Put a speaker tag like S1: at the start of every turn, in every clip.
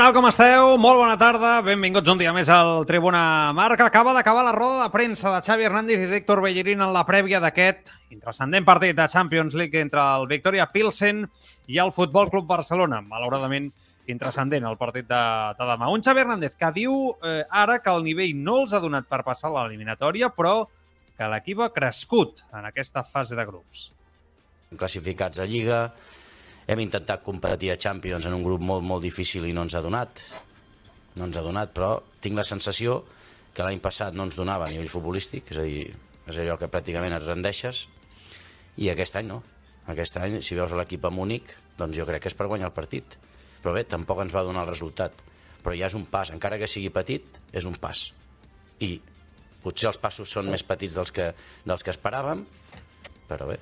S1: Tal, com esteu? Molt bona tarda. Benvinguts un dia més al Tribuna Marca. Acaba d'acabar la roda de premsa de Xavi Hernández i Víctor Bellerín en la prèvia d'aquest intrascendent partit de Champions League entre el Victoria Pilsen i el Futbol Club Barcelona. Malauradament, intrascendent el partit de, de demà. Un Xavi Hernández que diu eh, ara que el nivell no els ha donat per passar l'eliminatòria, però que l'equip ha crescut en aquesta fase de grups.
S2: classificats a Lliga, hem intentat competir a Champions en un grup molt, molt difícil i no ens ha donat. No ens ha donat, però tinc la sensació que l'any passat no ens donava a nivell futbolístic, és a dir, és allò que pràcticament et rendeixes, i aquest any no. Aquest any, si veus l'equip a Múnich, doncs jo crec que és per guanyar el partit. Però bé, tampoc ens va donar el resultat. Però ja és un pas, encara que sigui petit, és un pas. I potser els passos són més petits dels que, dels que esperàvem, però bé,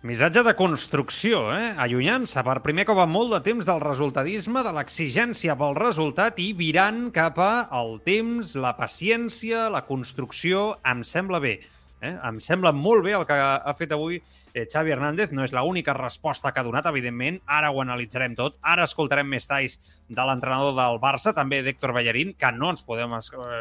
S1: Missatge de construcció, eh? allunyant-se per primer cop en molt de temps del resultadisme, de l'exigència pel resultat i virant cap al temps, la paciència, la construcció, em sembla bé. Eh? Em sembla molt bé el que ha fet avui eh, Xavi Hernández. No és l'única resposta que ha donat, evidentment. Ara ho analitzarem tot. Ara escoltarem més talls de l'entrenador del Barça, també d'Héctor Ballarín, que no ens podem eh,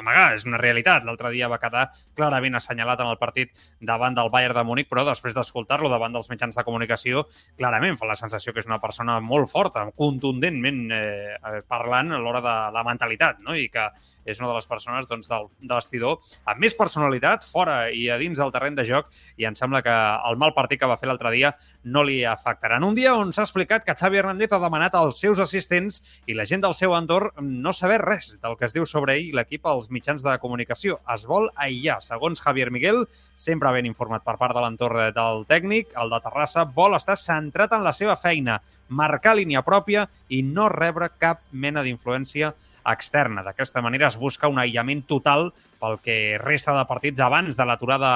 S1: amagar, és una realitat. L'altre dia va quedar clarament assenyalat en el partit davant del Bayern de Múnich, però després d'escoltar-lo davant dels mitjans de comunicació, clarament fa la sensació que és una persona molt forta, contundentment eh, parlant a l'hora de la mentalitat, no? i que és una de les persones doncs, del, de vestidor amb més personalitat fora i a dins del terreny de joc i em sembla que el mal partit que va fer l'altre dia no li afectarà. En un dia on s'ha explicat que Xavi Hernández ha demanat als seus assistents i la gent del seu entorn no saber res del que es diu sobre ell i l'equip als mitjans de comunicació. Es vol aïllar. Segons Javier Miguel, sempre ben informat per part de l'entorn del tècnic, el de Terrassa vol estar centrat en la seva feina, marcar línia pròpia i no rebre cap mena d'influència externa. D'aquesta manera es busca un aïllament total pel que resta de partits abans de l'aturada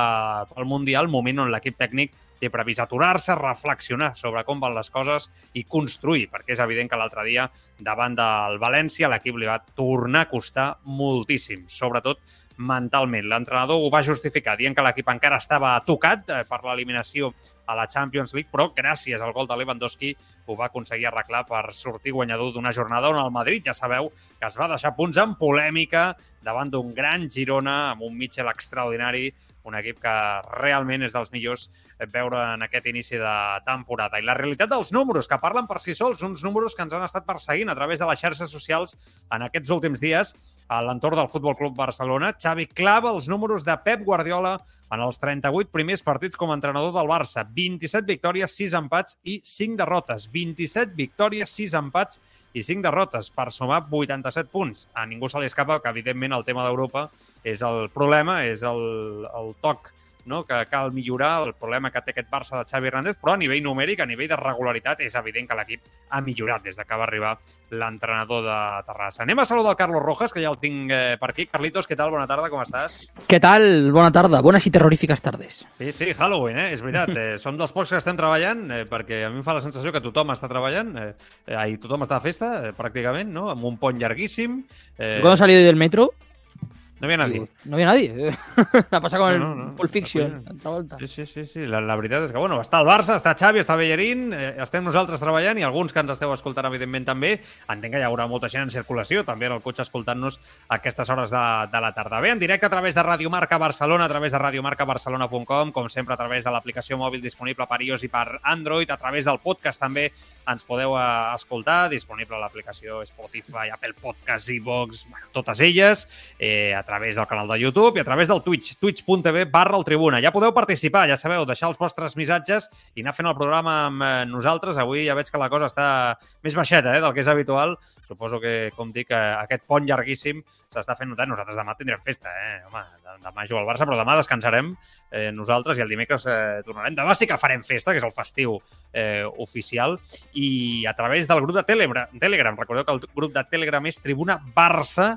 S1: pel Mundial, moment on l'equip tècnic té previst aturar-se, reflexionar sobre com van les coses i construir, perquè és evident que l'altre dia, davant del València, l'equip li va tornar a costar moltíssim, sobretot mentalment. L'entrenador ho va justificar, dient que l'equip encara estava tocat eh, per l'eliminació a la Champions League, però gràcies al gol de Lewandowski ho va aconseguir arreglar per sortir guanyador d'una jornada on el Madrid, ja sabeu, que es va deixar punts en polèmica davant d'un gran Girona amb un Mitchell extraordinari, un equip que realment és dels millors veure en aquest inici de temporada. I la realitat dels números, que parlen per si sols, uns números que ens han estat perseguint a través de les xarxes socials en aquests últims dies a l'entorn del Futbol Club Barcelona. Xavi clava els números de Pep Guardiola en els 38 primers partits com a entrenador del Barça. 27 victòries, 6 empats i 5 derrotes. 27 victòries, 6 empats i 5 derrotes per sumar 87 punts. A ningú se li escapa que, evidentment, el tema d'Europa és el problema, és el, el toc no? que cal millorar el problema que té aquest Barça de Xavi Hernández, però a nivell numèric, a nivell de regularitat, és evident que l'equip ha millorat des de que va arribar l'entrenador de Terrassa. Anem a saludar el Carlos Rojas, que ja el tinc eh, per aquí. Carlitos, què tal? Bona tarda, com estàs?
S3: ¿Qué tal? Buena tarde, buenas y terroríficas tardes.
S1: Sí, sí, Halloween, eh? és veritat. Eh, som dels pocs que estem treballant, eh, perquè a mi em fa la sensació que tothom està treballant, eh, eh, i tothom està a festa, eh, pràcticament, no? amb un pont llarguíssim. Eh,
S3: Cuando he salido del metro,
S1: no havia nadie.
S3: no había nadie. Ha pasado con
S1: No,
S3: el
S1: no, no.
S3: Pulp Fiction.
S1: Pues,
S3: l'altra volta.
S1: Sí, sí, sí, sí. La, la veritat és que, bueno, està el Barça, està Xavi, està Bellerín, eh, estem nosaltres treballant i alguns que ens esteu escoltant, evidentment, també. Entenc que hi haurà molta gent en circulació, també en el cotxe escoltant-nos a aquestes hores de, de la tarda. Bé, en directe a través de Radio Marca Barcelona, a través de radiomarcabarcelona.com, com sempre a través de l'aplicació mòbil disponible per iOS i per Android, a través del podcast també ens podeu eh, escoltar, disponible a l'aplicació Spotify, Apple Podcasts, iVox, bueno, totes elles, eh, a través del canal de YouTube i a través del Twitch, twitch.tv barra el Tribuna. Ja podeu participar, ja sabeu, deixar els vostres missatges i anar fent el programa amb eh, nosaltres. Avui ja veig que la cosa està més baixeta eh, del que és habitual. Suposo que, com dic, eh, aquest pont llarguíssim s'està fent notar. Nosaltres demà tindrem festa, eh? Home, demà juga el Barça, però demà descansarem eh, nosaltres i el dimecres eh, tornarem. Demà sí que farem festa, que és el festiu eh, oficial, i a través del grup de Telegram, Telegram. Recordeu que el grup de Telegram és Tribuna Barça,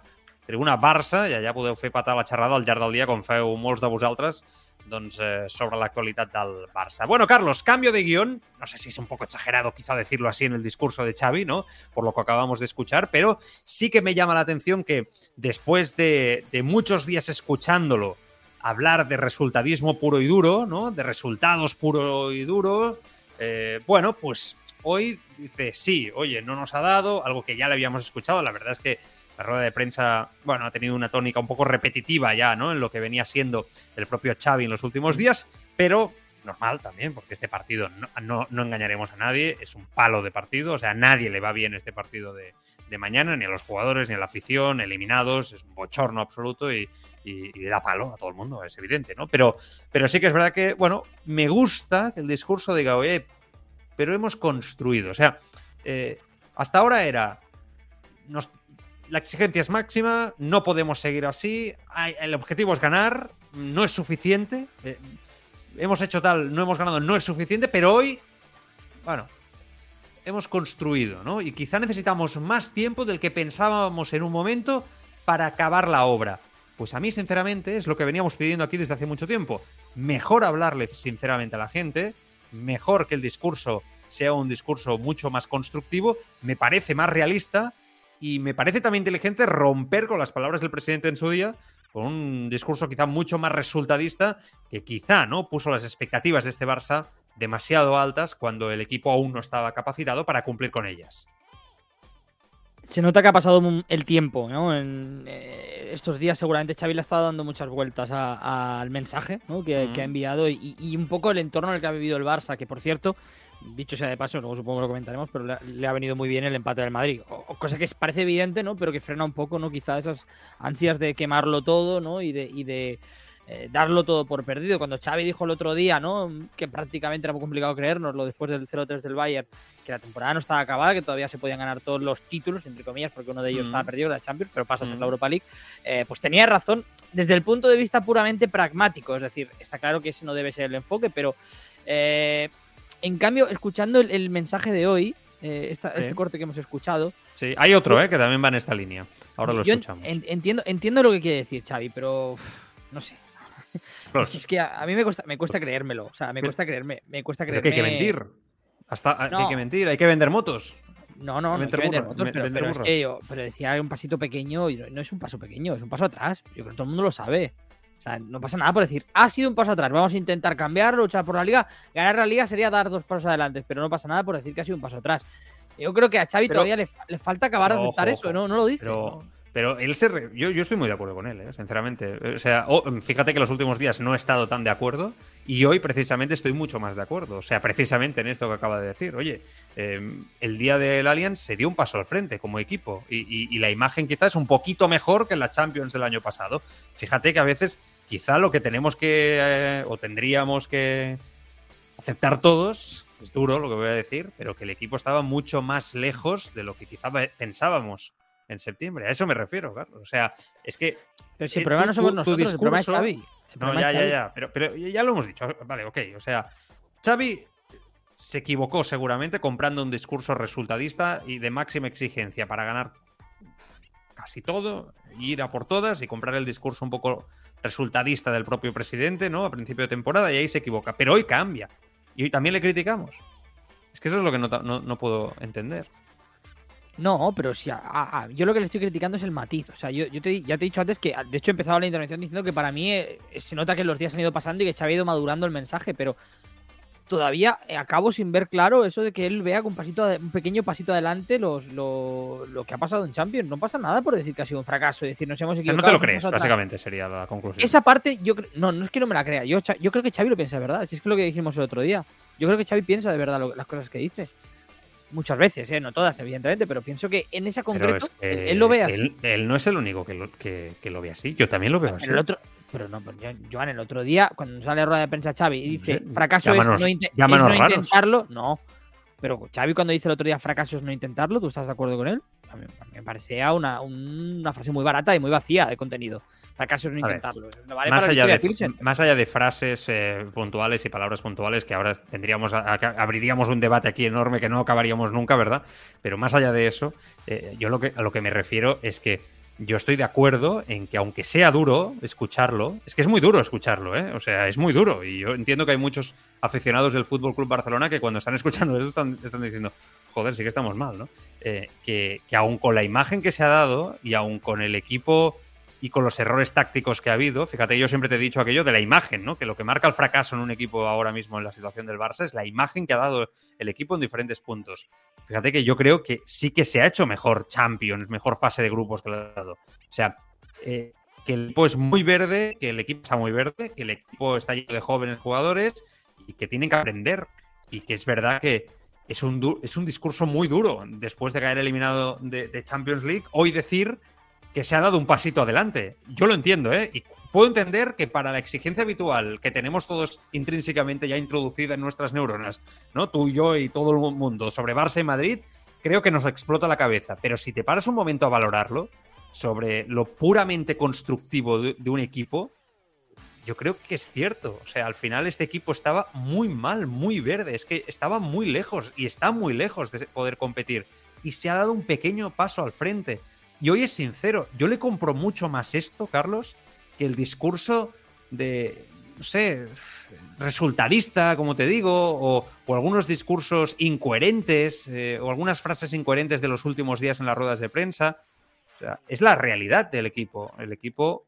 S1: Tribuna Barça, i allà podeu fer patar la xerrada al llarg del dia, com feu molts de vosaltres, doncs, eh, sobre la actualidad del Barça. Bueno, Carlos, cambio de guion. No sé si es un poco exagerado quizá decirlo así en el discurso de Xavi, ¿no? Por lo que acabamos de escuchar, pero sí que me llama la atención que después de, de muchos días escuchándolo hablar de resultadismo puro y duro, ¿no? De resultados puro y duro, eh, bueno, pues hoy dice, sí, oye, no nos ha dado, algo que ya le habíamos escuchado, la verdad es que la rueda de prensa, bueno, ha tenido una tónica un poco repetitiva ya, ¿no? En lo que venía siendo el propio Xavi en los últimos días, pero normal también, porque este partido, no, no, no engañaremos a nadie, es un palo de partido, o sea, a nadie le va bien este partido de, de mañana, ni a los jugadores, ni a la afición, eliminados, es un bochorno absoluto y, y, y, da palo a todo el mundo, es evidente, ¿no? Pero, pero sí que es verdad que, bueno, me gusta que el discurso diga, oye, pero hemos construido, o sea, eh, hasta ahora era, nos, la exigencia es máxima, no podemos seguir así, el objetivo es ganar, no es suficiente, eh, hemos hecho tal, no hemos ganado, no es suficiente, pero hoy, bueno, hemos construido, ¿no? Y quizá necesitamos más tiempo del que pensábamos en un momento para acabar la obra. Pues a mí, sinceramente, es lo que veníamos pidiendo aquí desde hace mucho tiempo. Mejor hablarle sinceramente a la gente, mejor que el discurso sea un discurso mucho más constructivo, me parece más realista y me parece también inteligente romper con las palabras del presidente en su día, con un discurso quizá mucho más resultadista, que quizá no puso las expectativas de este Barça demasiado altas cuando el equipo aún no estaba capacitado para cumplir con ellas.
S3: Se nota que ha pasado el tiempo, ¿no? En eh, estos días seguramente Xavi le ha estado dando muchas vueltas al mensaje ¿no? que, uh -huh. que, ha enviado y, y, un poco el entorno en el que ha vivido el Barça, que por cierto, dicho sea de paso, luego supongo que lo comentaremos, pero le, le ha venido muy bien el empate del Madrid. O, cosa que parece evidente, ¿no? Pero que frena un poco, ¿no? Quizá esas ansias de quemarlo todo, ¿no? Y de, y de eh, darlo todo por perdido. Cuando Xavi dijo el otro día, ¿no? Que prácticamente era muy complicado creérnoslo después del 0-3 del Bayern, que la temporada no estaba acabada, que todavía se podían ganar todos los títulos, entre comillas, porque uno de ellos mm. estaba perdido, la Champions, pero pasas mm. en la Europa League, eh, pues tenía razón desde el punto de vista puramente pragmático. Es decir, está claro que ese no debe ser el enfoque, pero eh, en cambio, escuchando el, el mensaje de hoy, eh, esta, sí. este corte que hemos escuchado.
S1: Sí, hay otro, eh, que también va en esta línea. Ahora lo escuchamos.
S3: En, entiendo, entiendo lo que quiere decir Xavi, pero no sé. Los. Es que a, a, mí me cuesta, me cuesta creérmelo. O sea, me cuesta creerme. Me cuesta creerme.
S1: Pero que hay que mentir. Hasta, no. Hay que mentir, hay que vender motos.
S3: No, no, no hay que vender motos, pero, vender pero, es que yo, pero decía un pasito pequeño y no es un paso pequeño, es un paso atrás. Yo creo que todo el mundo lo sabe. O sea, no pasa nada por decir, ha sido un paso atrás, vamos a intentar cambiar, luchar por la liga. Ganar la liga sería dar dos pasos adelante, pero no pasa nada por decir que ha sido un paso atrás. Yo creo que a Xavi pero, todavía le, le, falta acabar de aceptar ojo, eso, ¿no? No lo dice.
S1: Pero, ¿no? Pero él se. Re... Yo, yo, estoy muy de acuerdo con él, ¿eh? sinceramente. O sea, fíjate que los últimos días no he estado tan de acuerdo y hoy precisamente estoy mucho más de acuerdo. O sea, precisamente en esto que acaba de decir. Oye, eh, el día del Allianz se dio un paso al frente como equipo y, y, la imagen quizás es un poquito mejor que la Champions del año pasado. Fíjate que a veces quizá lo que tenemos que eh, o tendríamos que aceptar todos es duro lo que voy a decir, pero que el equipo estaba mucho más lejos de lo que quizá pensábamos en septiembre. A eso me refiero, Carlos. O sea, es que.
S3: Pero si el problema no somos nosotros, discurso, el problema es Xavi. El
S1: no, ya, ya, ya. Pero, pero ya lo hemos dicho. Vale, ok. O sea, Xavi se equivocó seguramente comprando un discurso resultadista y de máxima exigencia para ganar casi todo, ir a por todas y comprar el discurso un poco resultadista del propio presidente, ¿no? A principio de temporada y ahí se equivoca. Pero hoy cambia. Y hoy también le criticamos. Es que eso es lo que no, no, no puedo entender.
S3: No, pero si a, a, yo lo que le estoy criticando es el matiz. O sea, yo, yo te, ya te he dicho antes que, de hecho, he empezado la intervención diciendo que para mí eh, se nota que los días han ido pasando y que Xavi ha ido madurando el mensaje, pero todavía acabo sin ver claro eso de que él vea con un, pasito, un pequeño pasito adelante los, lo, lo, que ha pasado en Champions. No pasa nada por decir que ha sido un fracaso, es decir, nos hemos equivocado.
S1: O sea, no te lo crees, básicamente sería la conclusión.
S3: Esa parte, yo no, no es que no me la crea. Yo, yo creo que Xavi lo piensa de verdad. Si es que lo que dijimos el otro día. Yo creo que Xavi piensa de verdad lo, las cosas que dice. Muchas veces, ¿eh? no todas, evidentemente, pero pienso que en esa concreto
S1: es
S3: él, lo ve así.
S1: Él, él, no es el único que lo, que, que lo ve así. Yo también lo veo
S3: pero
S1: así.
S3: El otro, pero no, Joan, el otro día, cuando sale rueda de prensa Xavi y dice fracaso
S1: llámanos,
S3: es no, in es
S1: no
S3: intentarlo, no. Pero Xavi cuando dice el otro día fracaso es no intentarlo, ¿tú estás de acuerdo con él? A mí, a mí me parecía una, una, frase muy barata y muy vacía de contenido. Fracaso es no intentarlo.
S1: No vale más, allá de, más, allá de, frases eh, puntuales y palabras puntuales que ahora tendríamos a, a, abriríamos un debate aquí enorme que no acabaríamos nunca, ¿verdad? Pero más allá de eso, eh, yo lo que, a lo que me refiero es que yo estoy de acuerdo en que aunque sea duro escucharlo, es que es muy duro escucharlo, ¿eh? O sea, es muy duro. Y yo entiendo que hay muchos aficionados del Fútbol Club Barcelona que cuando están escuchando eso están, están diciendo, joder, sí que estamos mal, ¿no? Eh, que, que aún con la imagen que se ha dado y aún con el equipo y con los errores tácticos que ha habido, fíjate, yo siempre te he dicho aquello de la imagen, ¿no? Que lo que marca el fracaso en un equipo ahora mismo en la situación del Barça es la imagen que ha dado el equipo en diferentes puntos. Fíjate que yo creo que sí que se ha hecho mejor Champions, mejor fase de grupos que le ha dado. O sea, eh, que el equipo es muy verde, que el equipo está muy verde, que el equipo está lleno de jóvenes jugadores y que tienen que aprender. Y que es verdad que es un, es un discurso muy duro después de caer eliminado de, de Champions League. Hoy decir que se ha dado un pasito adelante. Yo lo entiendo, ¿eh? Y puedo entender que para la exigencia habitual que tenemos todos intrínsecamente ya introducida en nuestras neuronas, ¿no? Tú y yo y todo el mundo sobre Barça y Madrid, creo que nos explota la cabeza. Pero si te paras un momento a valorarlo sobre lo puramente constructivo de, de un equipo, yo creo que es cierto. O sea, al final este equipo estaba muy mal, muy verde. Es que estaba muy lejos y está muy lejos de poder competir. Y se ha dado un pequeño paso al frente. Y hoy es sincero, yo le compro mucho más esto, Carlos, que el discurso de, no sé, resultadista, como te digo, o, o algunos discursos incoherentes, eh, o algunas frases incoherentes de los últimos días en las ruedas de prensa. Es la realidad del equipo. El equipo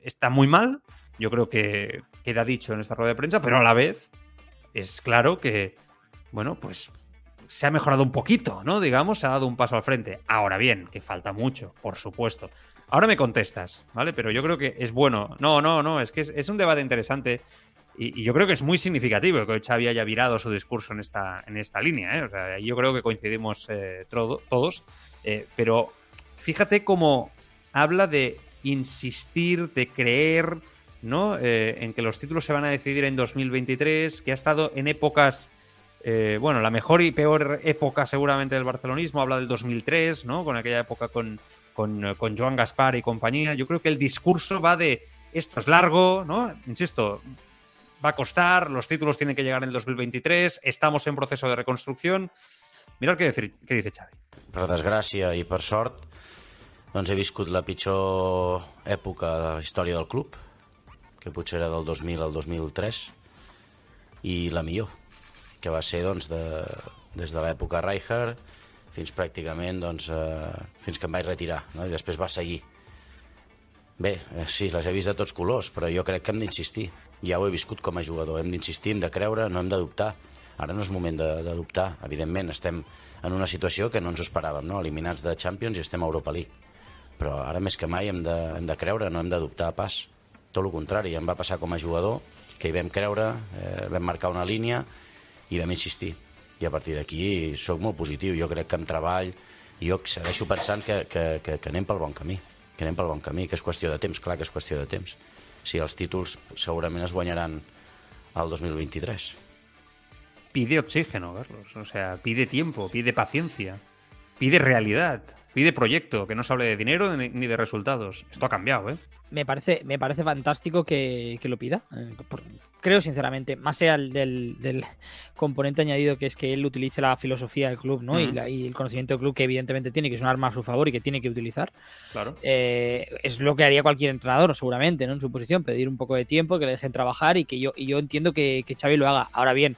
S1: está muy mal, yo creo que queda dicho en esta rueda de prensa, pero a la vez es claro que, bueno, pues se ha mejorado un poquito, ¿no? Digamos, se ha dado un paso al frente. Ahora bien, que falta mucho, por supuesto. Ahora me contestas, ¿vale? Pero yo creo que es bueno. No, no, no, es que es, un debate interesante y, yo creo que es muy significativo que Xavi haya virado su discurso en esta, en esta línea, ¿eh? O sea, yo creo que coincidimos eh, todo, todos, eh, pero fíjate cómo habla de insistir, de creer, ¿no? Eh, en que los títulos se van a decidir en 2023, que ha estado en épocas eh, bueno, la mejor y peor época seguramente del barcelonismo, habla del 2003, ¿no? Con aquella época con, con, Joan Gaspar y compañía. Yo creo que el discurso va de esto es largo, ¿no? Insisto, va a costar, los títulos tienen que llegar en el 2023, estamos en proceso de reconstrucción. Mirad què, decir, què dice Xavi.
S2: Per desgràcia i per sort, doncs he la pitjor època de la història del club, que potser era del 2000 al 2003, i la millor, que va ser doncs, de, des de l'època Rijkaard fins pràcticament doncs, eh, fins que em vaig retirar no? i després va seguir. Bé, eh, sí, les he vist de tots colors però jo crec que hem d'insistir. Ja ho he viscut com a jugador, hem d'insistir, hem de creure no hem de dubtar, ara no és moment de, de dubtar. Evidentment estem en una situació que no ens esperàvem, no? eliminats de Champions i estem a Europa League. Però ara més que mai hem de, hem de creure, no hem de dubtar pas. Tot el contrari, em va passar com a jugador que hi vam creure, eh, vam marcar una línia i vam insistir. I a partir d'aquí sóc molt positiu. Jo crec que amb treball jo segueixo pensant que, que, que, que anem pel bon camí, que anem pel bon camí, que és qüestió de temps, clar que és qüestió de temps. Si els títols segurament es guanyaran al 2023.
S1: Pide oxígeno, Carlos. O sea, pide tiempo, pide paciencia, pide realidad, pide proyecto, que no se hable de dinero ni de resultados. Esto ha cambiado, ¿eh?
S3: Me parece, me parece fantástico que, que lo pida. Eh, por, creo sinceramente, más allá del, del, componente añadido que es que él utilice la filosofía del club ¿no? Uh -huh. y, la, y, el conocimiento del club que evidentemente tiene, que es un arma a su favor y que tiene que utilizar.
S1: Claro.
S3: Eh, es lo que haría cualquier entrenador, seguramente, ¿no? en su posición, pedir un poco de tiempo, que le dejen trabajar y que yo, y yo entiendo que, que Xavi lo haga. Ahora bien,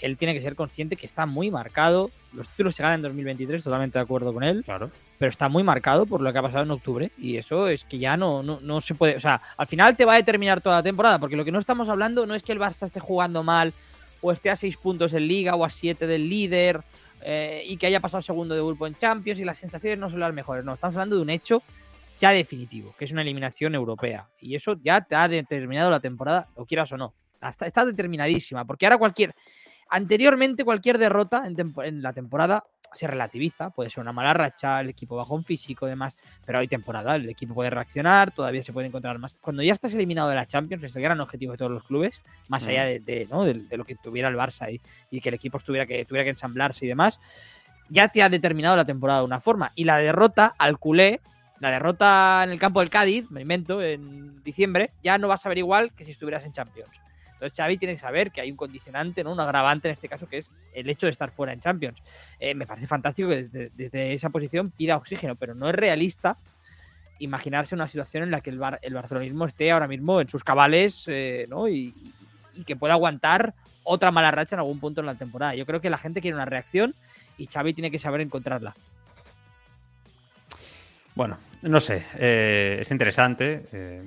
S3: él tiene que ser consciente que está muy marcado. Los títulos se ganan en 2023, totalmente de acuerdo con él.
S1: Claro.
S3: Pero está muy marcado por lo que ha pasado en octubre. Y eso es que ya no, no, no se puede. O sea, al final te va a determinar toda la temporada. Porque lo que no estamos hablando no es que el Barça esté jugando mal o esté a seis puntos en Liga o a siete del líder eh, y que haya pasado segundo de grupo en Champions y las sensaciones no son las mejores. No, estamos hablando de un hecho ya definitivo, que es una eliminación europea. Y eso ya te ha determinado la temporada, lo quieras o no. Está, está determinadísima. Porque ahora cualquier Anteriormente, cualquier derrota en, en, la temporada se relativiza, puede ser una mala racha, el equipo bajo un físico, demás, pero hay temporada, el equipo puede reaccionar, todavía se puede encontrar más. Cuando ya estás eliminado de la Champions, es el gran objetivo de todos los clubes, más mm. allá de, de, ¿no? de, de, lo que tuviera el Barça y, y, que el equipo estuviera que, tuviera que ensamblarse y demás, ya te ha determinado la temporada de una forma. Y la derrota al culé, la derrota en el campo del Cádiz, me invento, en diciembre, ya no vas a ver igual que si estuvieras en Champions. Entonces Xavi tiene que saber que hay un condicionante, ¿no? un agravante en este caso, que es el hecho de estar fuera en Champions. Eh, me parece fantástico que desde, esa posición pida oxígeno, pero no es realista imaginarse una situación en la que el, bar, el barcelonismo esté ahora mismo en sus cabales eh, ¿no? y, que pueda aguantar otra mala racha en algún punto en la temporada. Yo creo que la gente quiere una reacción y Xavi tiene que saber encontrarla.
S1: Bueno, no sé, eh, es interesante.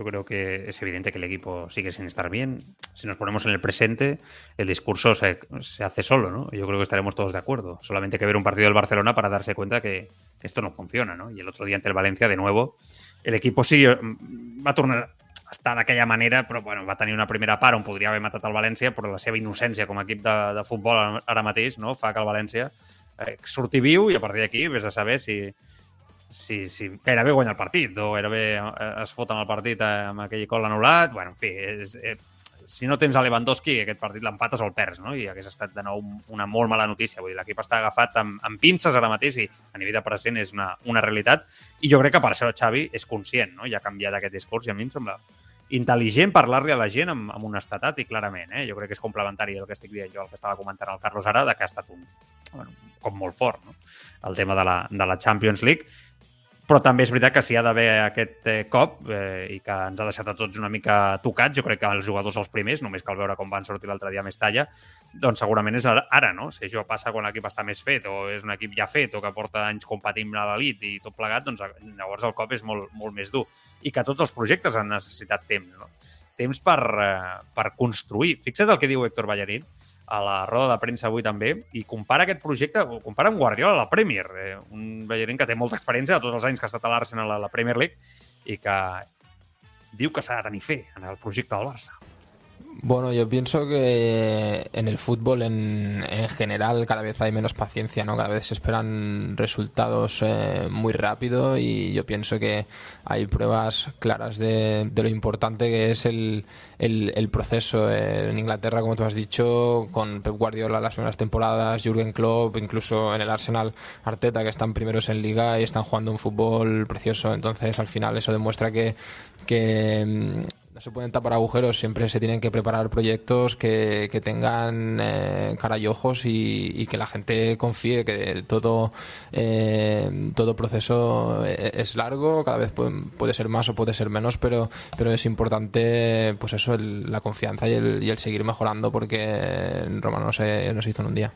S1: Yo creo que es evidente que el equipo sigue sin estar bien. Si nos ponemos en el presente, el discurso se, se, hace solo, ¿no? Yo creo que estaremos todos de acuerdo. Solamente hay que ver un partido del Barcelona para darse cuenta que, que esto no funciona, ¿no? Y el otro día ante el Valencia, de nuevo, el equipo sigue, mm, va a tornar a estar d'aquella manera, però bueno, va tenir una primera part on podria haver matat el València, la seva innocència com a equip de, de futbol ara mateix no? fa que el València eh, surti viu i a partir d'aquí vés a saber si, si, si gairebé guanya el partit o gairebé eh, es foten el partit amb aquell gol anul·lat. Bueno, en fi, és, eh, si no tens a Lewandowski, aquest partit l'empates o el perds, no? I hagués estat de nou una molt mala notícia. Vull dir, l'equip està agafat amb, amb pinces ara mateix i a nivell de present és una, una realitat. I jo crec que per això Xavi és conscient, no? I ha canviat aquest discurs i a mi em sembla intel·ligent parlar-li a la gent amb, amb honestedat i clarament. Eh? Jo crec que és complementari el que estic dient jo, el que estava comentant el Carlos ara, que ha estat un, bueno, com molt fort, no? el tema de la, de la Champions League però també és veritat que si hi ha d'haver aquest eh, cop eh, i que ens ha deixat a tots una mica tocats, jo crec que els jugadors els primers, només cal veure com van sortir l'altre dia més talla, doncs segurament és ara, ara, no? Si això passa quan l'equip està més fet o és un equip ja fet o que porta anys competint a l'elit i tot plegat, doncs llavors el cop és molt, molt més dur. I que tots els projectes han necessitat temps, no? Temps per, eh, per construir. Fixa't el que diu Héctor Ballarín, a la roda de premsa avui també i compara aquest projecte, compara amb Guardiola a la Premier, eh, un ballerín que té molta experiència de tots els anys que ha estat a l'Arsenal a la Premier League i que diu que s'ha de tenir fe en el projecte del Barça.
S4: Bueno, yo pienso que en el fútbol en, en, general cada vez hay menos paciencia, ¿no? Cada vez se esperan resultados eh, muy rápido y yo pienso que hay pruebas claras de, de lo importante que es el, el, proceso. Eh, en Inglaterra, como tú has dicho, con Pep Guardiola las primeras temporadas, Jürgen Klopp, incluso en el Arsenal Arteta, que están primeros en liga y están jugando un fútbol precioso. Entonces, al final eso demuestra que, que no se pueden tapar agujeros, siempre se tienen que preparar proyectos que, que tengan eh, cara y ojos y, y, que la gente confíe que todo, eh, todo proceso es largo, cada vez puede, puede, ser más o puede ser menos, pero, pero es importante pues eso, el, la confianza y el, y el, seguir mejorando porque en Roma no se, no se hizo en un día.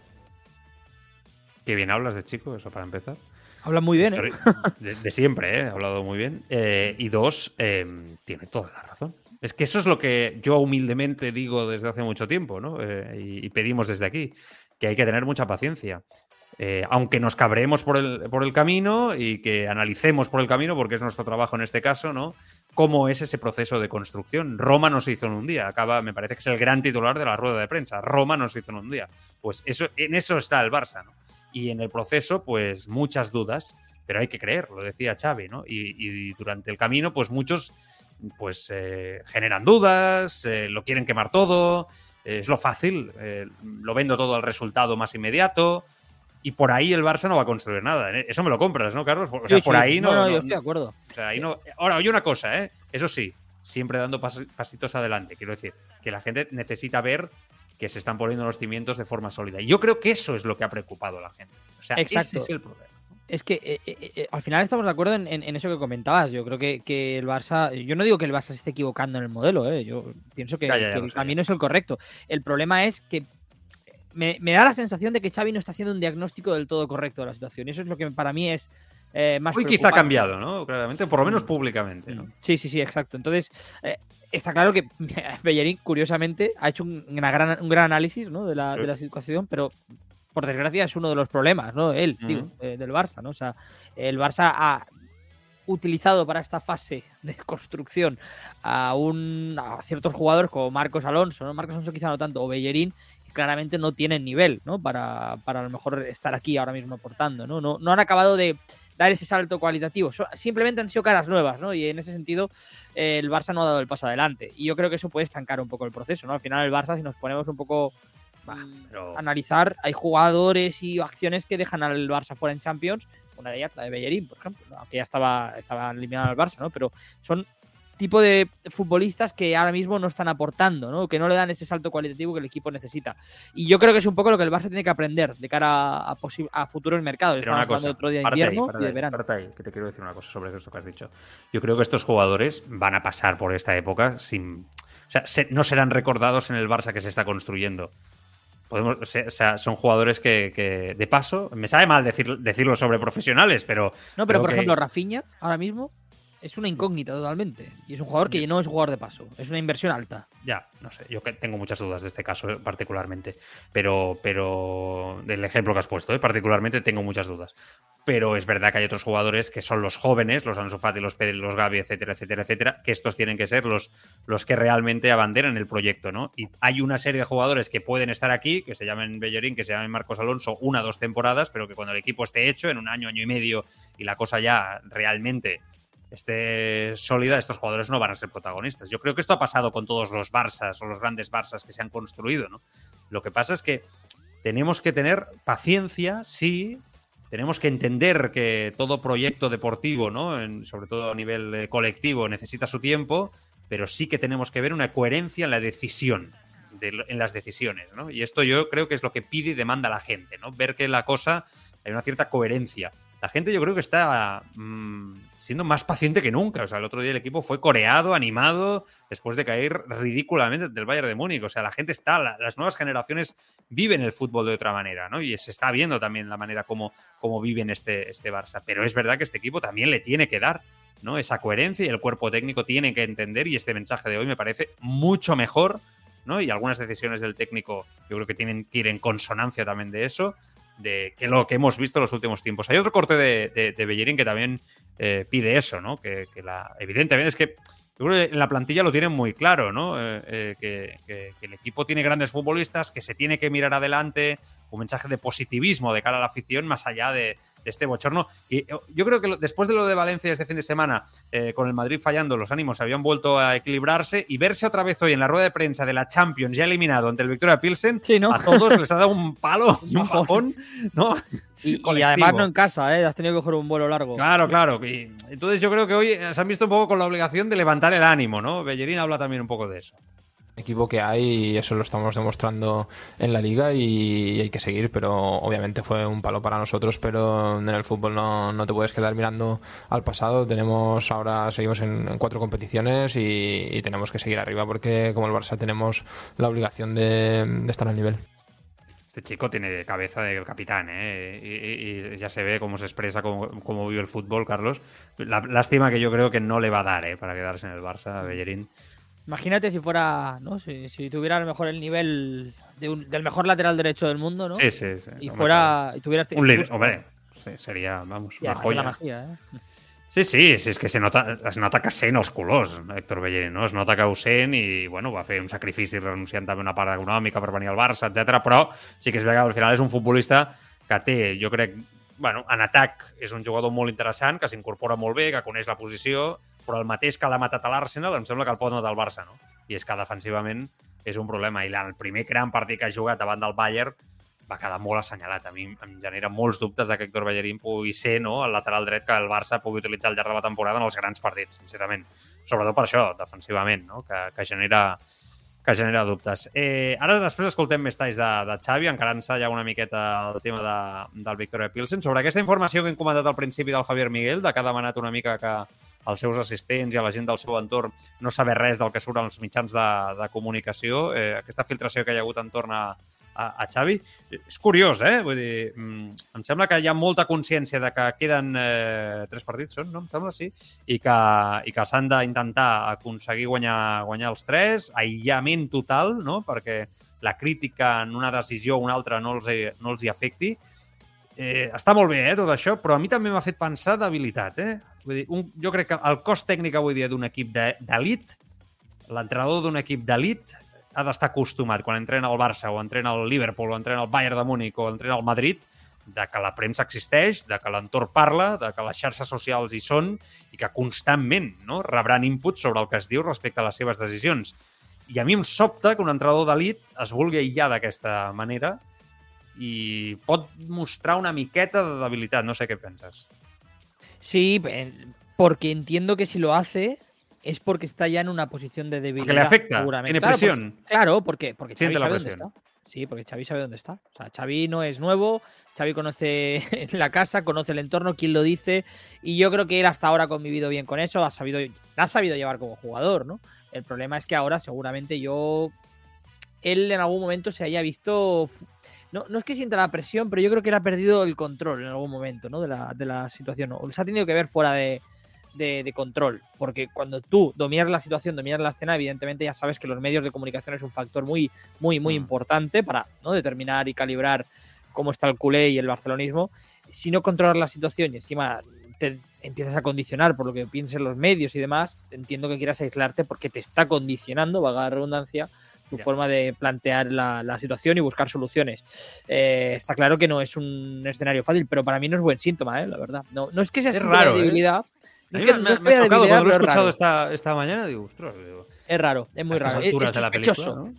S1: Qué bien hablas de chico, eso para empezar.
S3: Habla muy bien, ¿eh?
S1: de, de, siempre, ¿eh? ha hablado muy bien. Eh, y dos, eh, tiene toda la razón. Es que eso es lo que yo humildemente digo desde hace mucho tiempo, ¿no? Eh, y, pedimos desde aquí, que hay que tener mucha paciencia. Eh, aunque nos cabremos por el, por el camino y que analicemos por el camino, porque es nuestro trabajo en este caso, ¿no? Cómo es ese proceso de construcción. Roma no se hizo en un día. Acaba, me parece que es el gran titular de la rueda de prensa. Roma no se hizo en un día. Pues eso, en eso está el Barça, ¿no? Y en el proceso, pues muchas dudas, pero hay que creer, lo decía Xavi, ¿no? Y durante el camino, pues muchos pues eh, generan dudas, eh, lo quieren quemar todo, eh, es lo fácil, lo vendo todo al resultado más inmediato. Y por ahí el Barça no va a construir nada. Eso me lo compras, ¿no, Carlos? O sea,
S3: sí,
S1: por
S3: sí.
S1: ahí no.
S3: No, no,
S1: no
S3: yo estoy de acuerdo.
S1: O sea, ahí no. Ahora, oye una cosa, ¿eh? Eso sí, siempre dando pas pasitos adelante. Quiero decir, que la gente necesita ver que se están poniendo los cimientos de forma sólida. Y yo creo que eso es lo que ha preocupado a la gente. O sea,
S3: Exacto.
S1: ese es el problema.
S3: Es que eh, eh, eh, al final estamos de acuerdo en, en, en, eso que comentabas. Yo creo que, que, el Barça. Yo no digo que el Barça se esté equivocando en el modelo, ¿eh? yo pienso que,
S1: ya, ya, ya,
S3: que el camino es el correcto. El problema es que me, me, da la sensación de que Xavi no está haciendo un diagnóstico del todo correcto de la situación. Y eso es lo que para mí es eh, más.
S1: Hoy quizá ha cambiado, ¿no? Claramente, por lo menos públicamente, ¿no?
S3: Sí, sí, sí, exacto. Entonces. Eh, está claro que Bellerín, curiosamente, ha hecho un, una gran, un gran análisis ¿no? de, la, sí. de la situación, pero por desgracia es uno de los problemas, ¿no? Él, uh -huh. digo, eh, del Barça, ¿no? O sea, el Barça ha utilizado para esta fase de construcción a, un, a ciertos jugadores como Marcos Alonso, ¿no? Marcos Alonso quizá no tanto, o Bellerín, que claramente no tienen nivel, ¿no? Para, para a lo mejor estar aquí ahora mismo aportando, ¿no? No, no han acabado de dar ese salto cualitativo. Simplemente han sido caras nuevas, ¿no? Y en ese sentido, eh, el Barça no ha dado el paso adelante. Y yo creo que eso puede estancar un poco el proceso, ¿no? Al final, el Barça, si nos ponemos un poco Bah, pero... analizar, hay jugadores y acciones que dejan al Barça fuera en Champions, una de ellas la de Bellerín, por ejemplo, ¿no? que ya estaba, estaba eliminado al Barça, ¿no? Pero son tipo de futbolistas que ahora mismo no están aportando, ¿no? que no le dan ese salto cualitativo que el equipo necesita. Y yo creo que es un poco lo que el Barça tiene que aprender de cara a, a futuros mercados.
S1: Pero una cosa, otro día de invierno y de verano. que te quiero decir una cosa sobre esto que has dicho. Yo creo que estos jugadores van a pasar por esta época sin... O sea, no serán recordados en el Barça que se está construyendo. Podemos, o sea, son jugadores que, de paso, me sabe mal decir, decirlo sobre profesionales, pero...
S3: No, pero por ejemplo, Rafinha, ahora mismo, es una incógnita totalmente. Y es un jugador que no es jugador de paso, es una inversión alta.
S1: Ya, no sé, yo tengo muchas dudas de este caso eh, particularmente, pero, pero del ejemplo que has puesto, eh, particularmente tengo muchas dudas. Pero es verdad que hay otros jugadores que son los jóvenes, los Ansu Fati, los Pedri, los Gavi, etcétera, etcétera, etcétera, que estos tienen que ser los, los que realmente abanderan el proyecto, ¿no? Y hay una serie de jugadores que pueden estar aquí, que se llamen Bellerín, que se llamen Marcos Alonso, una o dos temporadas, pero que cuando el equipo esté hecho, en un año, año y medio, y la cosa ya realmente esté sólida, estos jugadores no van a ser protagonistas. Yo creo que esto ha pasado con todos los Barças o los grandes Barças que se han construido, ¿no? Lo que pasa es que tenemos que tener paciencia, sí, tenemos que entender que todo proyecto deportivo, ¿no? sobre todo a nivel eh, colectivo, necesita su tiempo, pero sí que tenemos que ver una coherencia en la decisión, en las decisiones, ¿no? Y esto yo creo que es lo que pide y demanda la gente, ¿no? Ver que la cosa hay una cierta coherencia la gente yo creo que está mm, siendo más paciente que nunca. O sea, el otro día el equipo fue coreado, animado, después de caer ridículamente del Bayern de Múnich. O sea, la gente está, las nuevas generaciones viven el fútbol de otra manera, ¿no? Y se está viendo también la manera como, como viven este, este Barça. Pero es verdad que este equipo también le tiene que dar, ¿no? Esa coherencia y el cuerpo técnico tiene que entender. Y este mensaje de hoy me parece mucho mejor, ¿no? Y algunas decisiones del técnico yo creo que tienen que ir en consonancia también de eso de que lo que hemos visto en los últimos tiempos. Hay otro corte de, de, Bellerín que también eh, pide eso, ¿no? Que, la, evidentemente es que yo creo que en la plantilla lo tienen muy claro, ¿no? Eh, eh, que, que, el equipo tiene grandes futbolistas, que se tiene que mirar adelante, un mensaje de positivismo de cara a la afición, más allá de, este bochorno. Y eh, yo creo que después de lo de Valencia este fin de semana, eh, con el Madrid fallando, los ánimos habían vuelto a equilibrarse y verse otra vez hoy en la rueda de prensa de la Champions ya eliminado ante el Victoria Pilsen, a todos les ha dado un palo y un bajón, ¿no?
S3: Y, además no en casa, ¿eh? has tenido que coger un vuelo largo.
S1: Claro, claro. Y, entonces yo creo que hoy se han visto un poco con la obligación de levantar el ánimo, ¿no? Bellerín habla también un poco de eso
S4: equipo que hay y eso lo estamos demostrando en la liga y hay que seguir, pero obviamente fue un palo para nosotros, pero en el fútbol no, no te puedes quedar mirando al pasado, tenemos ahora, seguimos en, cuatro competiciones y, tenemos que seguir arriba porque como el Barça tenemos la obligación de, estar al nivel.
S1: Este chico tiene cabeza del capitán, ¿eh? Y, ya se ve cómo se expresa, cómo, cómo, vive el fútbol, Carlos. La, lástima que yo creo que no le va a dar, ¿eh? Para quedarse en el Barça, Bellerín.
S3: Imagínate si fuera, ¿no? Si, tuviera a lo mejor el nivel del mejor lateral derecho del mundo, ¿no?
S1: Sí, sí, sí.
S3: Y fuera, y tuvieras...
S1: Un líder, hombre, sería, vamos, una joya. ¿eh? Sí, sí, sí, es que se nota, es nota que sent els colors, Héctor Bellerín, no? Es nota que ho sent i, bueno, va fer un sacrifici renunciant també una part econòmica per venir al Barça, etc. però sí que és veritat que al final és un futbolista que té, jo crec, bueno, en atac és un jugador molt interessant, que s'incorpora molt bé, que coneix la posició, però el mateix que l'ha matat a l'Arsenal em sembla que el pot matar al Barça, no? I és que defensivament és un problema. I el primer gran partit que ha jugat davant del Bayern va quedar molt assenyalat. A mi em genera molts dubtes que Héctor Bellerín pugui ser no, el lateral dret que el Barça pugui utilitzar al llarg de la temporada en els grans partits, sincerament. Sobretot per això, defensivament, no? que, que genera que genera dubtes. Eh, ara després escoltem més talls de, de Xavi, encarant-se ja una miqueta el tema de, del Victoria Pilsen. Sobre aquesta informació que hem comentat al principi del Javier Miguel, de que ha demanat una mica que, als seus assistents i a la gent del seu entorn no saber res del que surt als mitjans de, de comunicació. Eh, aquesta filtració que hi ha hagut entorn a, a, a Xavi. És curiós, eh? Vull dir, mm, em sembla que hi ha molta consciència de que queden eh, tres partits, són, no? Em sembla, sí. I que, i que s'han d'intentar aconseguir guanyar, guanyar els tres. Aïllament total, no? Perquè la crítica en una decisió o una altra no els, no els hi afecti. Eh, està molt bé, eh, tot això, però a mi també m'ha fet pensar d'habilitat, eh? Vull dir, un, jo crec que el cost tècnic avui dia d'un equip d'elit, l'entrenador d'un equip d'elit ha d'estar acostumat, quan entrena el Barça o entrena el Liverpool o entrena el Bayern de Múnich o entrena el Madrid, de que la premsa existeix, de que l'entorn parla, de que les xarxes socials hi són i que constantment no, rebran inputs sobre el que es diu respecte a les seves decisions. I a mi em sobta que un entrenador d'elit es vulgui aïllar d'aquesta manera y pot mostrar una miqueta de debilidad. No sé qué piensas.
S3: Sí, porque entiendo que si lo hace, es porque está ya en una posición de debilidad.
S1: Porque le afecta,
S3: seguramente.
S1: tiene
S3: Claro,
S1: presión.
S3: porque- claro, porque, porque Xavi sabe dónde está. Sí, porque Xavi sabe dónde está. O sea, Xavi no es nuevo, Xavi conoce la casa, conoce el entorno, quién lo dice, y yo creo que él hasta ahora ha convivido bien con eso, ha sabido, la ha sabido llevar como jugador, ¿no? El problema es que ahora seguramente yo, él en algún momento se haya visto, no, no es que sienta la presión, pero yo creo que él ha perdido el control en algún momento, ¿no? De la, de la situación, o se ha tenido que ver fuera de, de, de control, porque cuando tú dominas la situación, dominas la escena, evidentemente ya sabes que los medios de comunicación es un factor muy, muy, muy
S1: Mm.
S3: importante para ¿no? determinar y calibrar cómo está el culé y el barcelonismo. Si no controlas la situación y encima te empiezas a condicionar por lo que piensen los medios y demás, entiendo que quieras aislarte porque te está condicionando, valga la redundancia,
S1: Ya.
S3: forma de plantear la, la situación y buscar soluciones. Eh, está claro que no es un escenario fácil, pero para mí no es buen síntoma, ¿eh? la verdad. No, no es que sea
S1: Es raro, ¿eh?
S3: debilidad. No
S1: A
S3: es que-
S1: me,
S3: no es
S1: me ha
S3: debilidad,
S1: cuando lo he
S3: es
S1: escuchado esta, esta mañana. Digo, ostras, digo,
S3: Es raro, es muy
S1: a
S3: raro. Es-
S1: alturas
S3: es
S1: de la película, ¿no?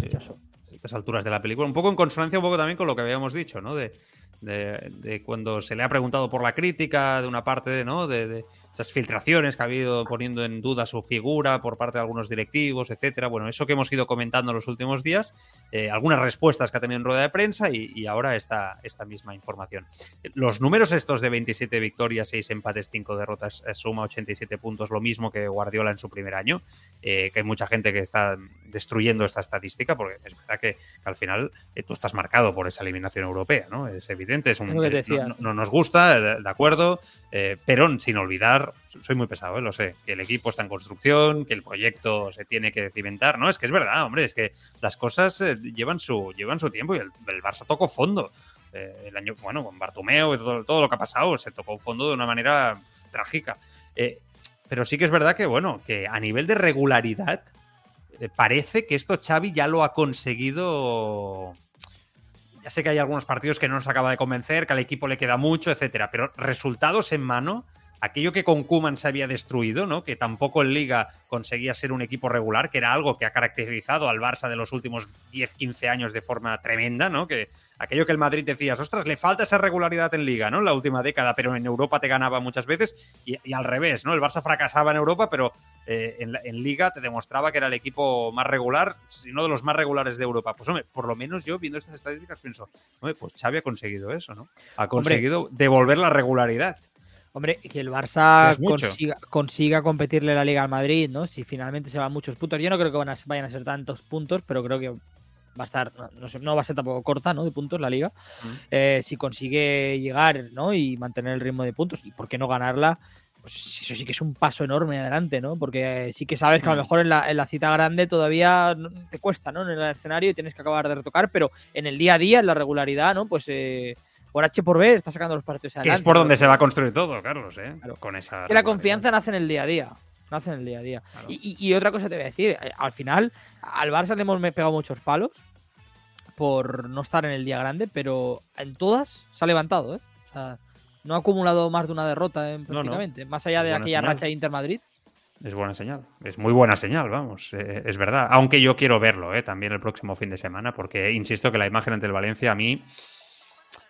S1: A estas alturas de la película. Un poco en consonancia, un poco también con lo que habíamos dicho, ¿no? De, de- de cuando se le ha preguntado por la crítica de una parte, ¿no? De, de esas filtraciones que ha habido poniendo en duda su figura por parte de algunos directivos, etcétera. Bueno, eso que hemos ido comentando en los últimos días, eh, algunas respuestas que ha tenido en rueda de prensa y, y ahora esta, esta misma información. Los números estos de 27 victorias, 6 empates, 5 derrotas, eh, suma 87 puntos, lo mismo que Guardiola en su primer año, eh, que hay mucha gente que está destruyendo esta estadística, porque es verdad que, que al final eh, tú estás marcado por esa eliminación europea, ¿no? Es evidente, es un,
S3: Es
S1: no, no nos gusta, de, de acuerdo, pero sin olvidar, soy muy pesado, eh, lo sé, que el equipo está en construcción, que el proyecto se tiene que cimentar, ¿no? Es que es verdad, hombre, es que las cosas eh, llevan, su, llevan su tiempo y el, el Barça tocó fondo. Eh, el año, bueno, con Bartomeu y todo, lo que ha pasado, se tocó fondo de una manera trágica. Pero sí que es verdad que, bueno, que a nivel de regularidad, parece que esto Xavi ya lo ha conseguido. Ya sé que hay algunos partidos que no nos acaba de convencer, que al equipo le queda mucho, etcétera, pero resultados en mano, aquello que con Kuman se había destruido, ¿no? Que tampoco en Liga conseguía ser un equipo regular, que era algo que ha caracterizado al Barça de los últimos 10-15 años de forma tremenda, ¿no? Que aquello que el Madrid decías, ostras, le falta esa regularidad en Liga, ¿no? En la última década, pero en Europa te ganaba muchas veces y, y al revés, ¿no? El Barça fracasaba en Europa, pero eh, en, Liga te demostraba que era el equipo más regular, si no de los más regulares de Europa. Pues hombre, por lo menos yo viendo estas estadísticas pienso, hombre, pues Xavi ha conseguido eso, ¿no? Ha conseguido devolver la regularidad.
S3: Hombre, que el Barça consiga, consiga competirle la Liga al Madrid, ¿no? Si finalmente se van muchos puntos. Yo no creo que van a- vayan a ser tantos puntos, pero creo que va a estar, no, no sé, no va a ser tampoco corta, ¿no? De puntos la Liga. Eh, si consigue llegar, ¿no? Y mantener el ritmo de puntos, y por qué no ganarla, pues eso sí que es un paso enorme adelante, ¿no? Porque sí que sabes que a lo mejor en la, en la cita grande todavía te cuesta, ¿no? En el escenario y tienes que acabar de retocar, pero en el día a día, en la regularidad, ¿no? Pues eh, por H por B está sacando los partidos
S1: Que
S3: adelante.
S1: es por donde se va a construir todo, Carlos, ¿eh?
S3: Claro.
S1: Con esa
S3: Que la confianza nace en el día a día. Nace en el día a día.
S1: Claro.
S3: Y, y- y otra cosa te voy a decir. eh, Al final, al Barça le hemos pegado muchos palos por no estar en el día grande, pero en todas se ha levantado, ¿eh? O sea, no ha acumulado más de una derrota ¿eh?
S1: no.
S3: prácticamente. Más allá de
S1: Buena
S3: aquella
S1: señal.
S3: racha de Inter-Madrid.
S1: Es buena señal, es muy buena señal, vamos, eh, es verdad. Aunque yo quiero verlo eh, también el próximo fin de semana, porque insisto que la imagen ante el Valencia a mí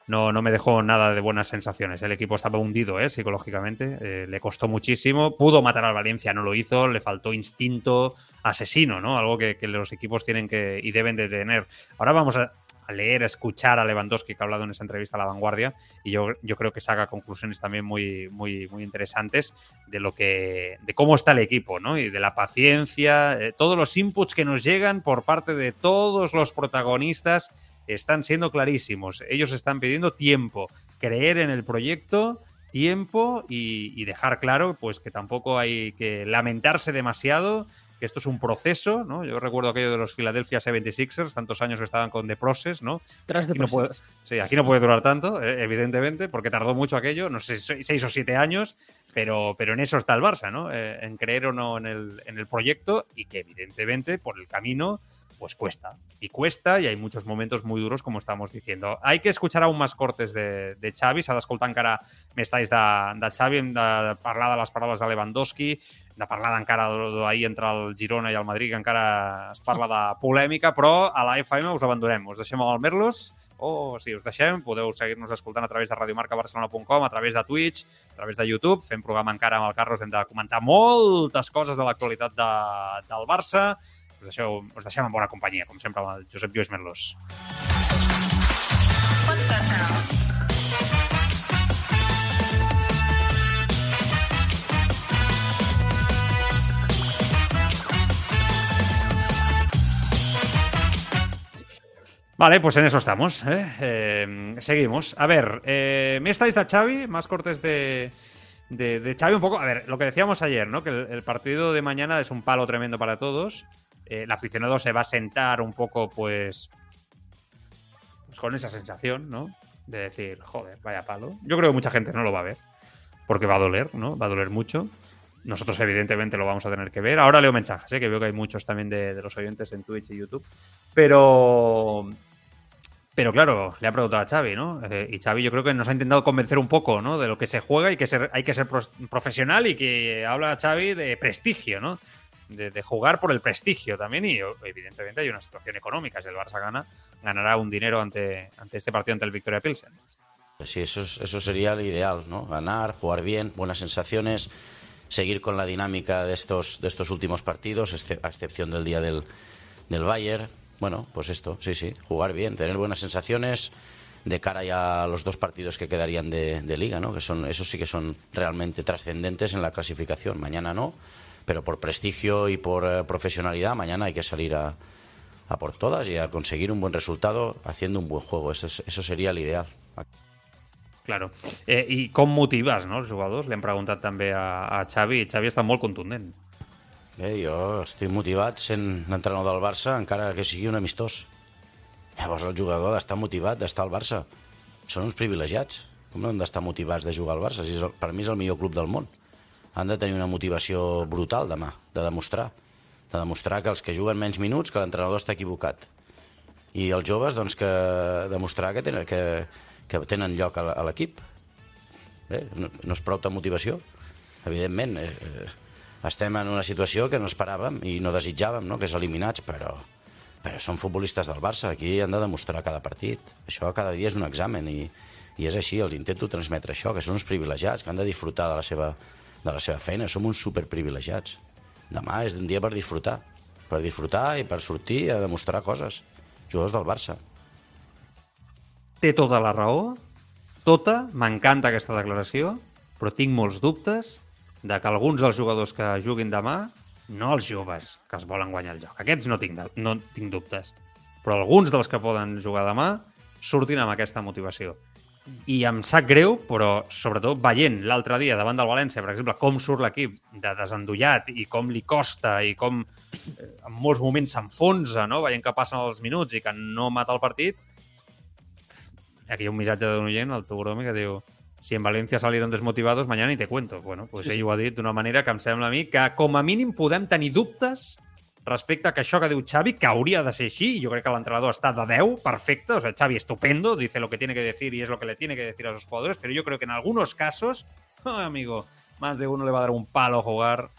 S1: no, no me dejó nada de buenas sensaciones. El equipo estaba hundido eh, psicológicamente, eh, le costó muchísimo, pudo matar al Valencia, no lo hizo, le faltó instinto asesino, ¿no? Algo que, que los equipos tienen que y deben de tener. Ahora vamos a, leer, a escuchar a Lewandowski que ha hablado en esa entrevista a La Vanguardia y yo, yo creo que saca conclusiones también muy, muy, muy interesantes de lo que de cómo está el equipo, ¿no? Y de la paciencia, eh, todos los inputs que nos llegan por parte de todos los protagonistas están siendo clarísimos. Ellos están pidiendo tiempo, creer en el proyecto, tiempo y, y dejar claro, pues que tampoco hay que lamentarse demasiado. Que esto es un proceso, ¿no? Yo recuerdo aquello de los Philadelphia 76ers, tantos años que estaban con The Process, ¿no?
S3: Tras
S1: Aquí no puede, sí, aquí no puede durar tanto, eh, evidentemente, porque tardó mucho aquello, no sé, se- seis o siete años, pero, pero en eso está el Barça, ¿no? Eh, en creer o no en el, en el proyecto y que evidentemente por el camino pues cuesta. Y cuesta y hay muchos momentos muy duros, como estamos diciendo. Hay que escuchar aún más cortes de, de Xavi. S'ha d'escoltar encara més talls de, de Xavi. Hem de parlar de les paraules de Lewandowski, de parlar encara d'ahir entre el Girona i el Madrid, que encara es parla de polèmica, però a la FM us abandonem. Us deixem amb el Merlos, o si us deixem, podeu seguir-nos escoltant a través de radiomarcabarcelona.com, a través de Twitch, a través de YouTube. Fem programa encara amb el Carlos, hem de comentar moltes coses de l'actualitat de, del Barça. Us, deixeu, us deixem en bona companyia, com sempre, amb el Josep. Vale, pues en eso estamos. ¿eh? Eh, seguimos. A ver, eh, me estáis de Xavi, más cortes de, de, de, Xavi un poco. A ver, lo que decíamos ayer, ¿no? Que el partido de mañana es un palo tremendo para todos. El aficionado se va a sentar un poco, pues, pues, con esa sensación, ¿no? De decir, joder, vaya palo. Yo creo que mucha gente no lo va a ver, porque va a doler, ¿no? Va a doler mucho. Nosotros, evidentemente, lo vamos a tener que ver. Ahora leo mensajes, ¿eh? que veo que hay muchos también de, los oyentes en Twitch y YouTube. Pero, pero claro, le ha preguntado a Xavi, ¿no? Eh, y Xavi yo creo que nos ha intentado convencer un poco, ¿no? De lo que se juega y que hay que ser profesional y que habla Xavi de prestigio, ¿no? De, jugar por el prestigio también y evidentemente hay una situación económica. Si el Barça gana, ganará un dinero ante, ante este partido ante el Victoria Pilsen.
S2: Sí, eso, es, eso sería el ideal, ¿no? Ganar, jugar bien, buenas sensaciones, seguir con la dinámica de estos, de estos últimos partidos, a excepción del día del, del Bayern. Bueno, pues esto, sí, sí, jugar bien, tener buenas sensaciones de cara ya a los dos partidos que quedarían de, de liga, ¿no? Que son, esos sí que son realmente trascendentes en la clasificación. Mañana no, pero por prestigio y por eh, profesionalidad, mañana hay que salir a, a, por todas y a conseguir un buen resultado haciendo un buen juego. Eso, es, eso sería el ideal.
S1: Claro. Eh, I com motives no, els jugadors? L'hem preguntat també a, a Xavi Xavi està molt contundent.
S2: Bé, jo estic motivat sent l'entrenador del Barça encara que sigui un amistós. Llavors el jugador ha d'estar motivat d'estar al Barça. Són uns privilegiats. Com no han d'estar motivats de jugar al Barça? Si és el, per mi és el millor club del món. Han de tenir una motivació brutal demà, de demostrar. De demostrar que els que juguen menys minuts, que l'entrenador està equivocat. I els joves, doncs, que demostrar que tenen, que, que tenen lloc a l'equip. Bé, no, no és prou de motivació. Evidentment, eh, eh, estem en una situació que no esperàvem i no desitjàvem, no? que és eliminats, però, però són futbolistes del Barça, aquí han de demostrar cada partit. Això cada dia és un examen i, i és així, els intento transmetre això, que són uns privilegiats, que han de disfrutar de la seva, de la seva feina, som uns superprivilegiats. Demà és un dia per disfrutar, per disfrutar i per sortir a demostrar coses. Jugadors del Barça.
S1: Té tota la raó, tota, m'encanta aquesta declaració, però tinc molts dubtes de que alguns dels jugadors que juguin demà, no els joves que es volen guanyar el joc, aquests no tinc, no tinc dubtes, però alguns dels que poden jugar demà surtin amb aquesta motivació. I em sap greu, però sobretot veient l'altre dia davant del València, per exemple, com surt l'equip de desendollat i com li costa i com eh, en molts moments s'enfonsa, no? veient que passen els minuts i que no mata el partit, aquí hi ha un missatge d'un oient, el Tugromi, que diu si en València salieron desmotivados, mañana ni te cuento. Bueno, pues sí, ell sí. ho ha dit d'una manera que em sembla a mi que com a mínim podem tenir dubtes respecte a que això que diu Xavi, que hauria de ser així, jo crec que l'entrenador està de 10, perfecte, o sea, Xavi estupendo, dice lo que tiene que decir y es lo que le tiene que decir a los jugadores, pero yo creo que en algunos casos, oh, amigo, más de uno le va a dar un palo a jugar.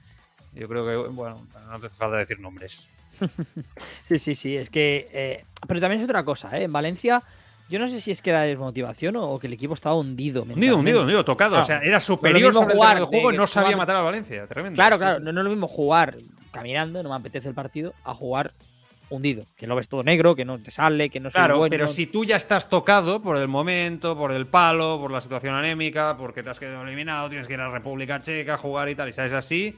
S1: Yo creo que, bueno, no hace falta decir nombres.
S3: sí, sí, sí, es que... Eh, pero también es otra cosa, ¿eh? En Valencia... Yo no sé si es que era desmotivación o que el equipo estaba hundido.
S1: Hundido, hundido, hundido, tocado. Claro, o sea, era superior sobre jugar, el juego y no sabía matar a Valencia. Tremendo.
S3: Claro, claro. No, no, es lo mismo jugar caminando, no me apetece el partido, a jugar hundido. Que lo ves todo negro, que no te sale, que no
S1: Claro,
S3: bueno.
S1: pero si tú ya estás tocado por el momento, por el palo, por la situación anémica, porque te has quedado eliminado, tienes que ir a la República Checa a jugar y tal, y sabes así.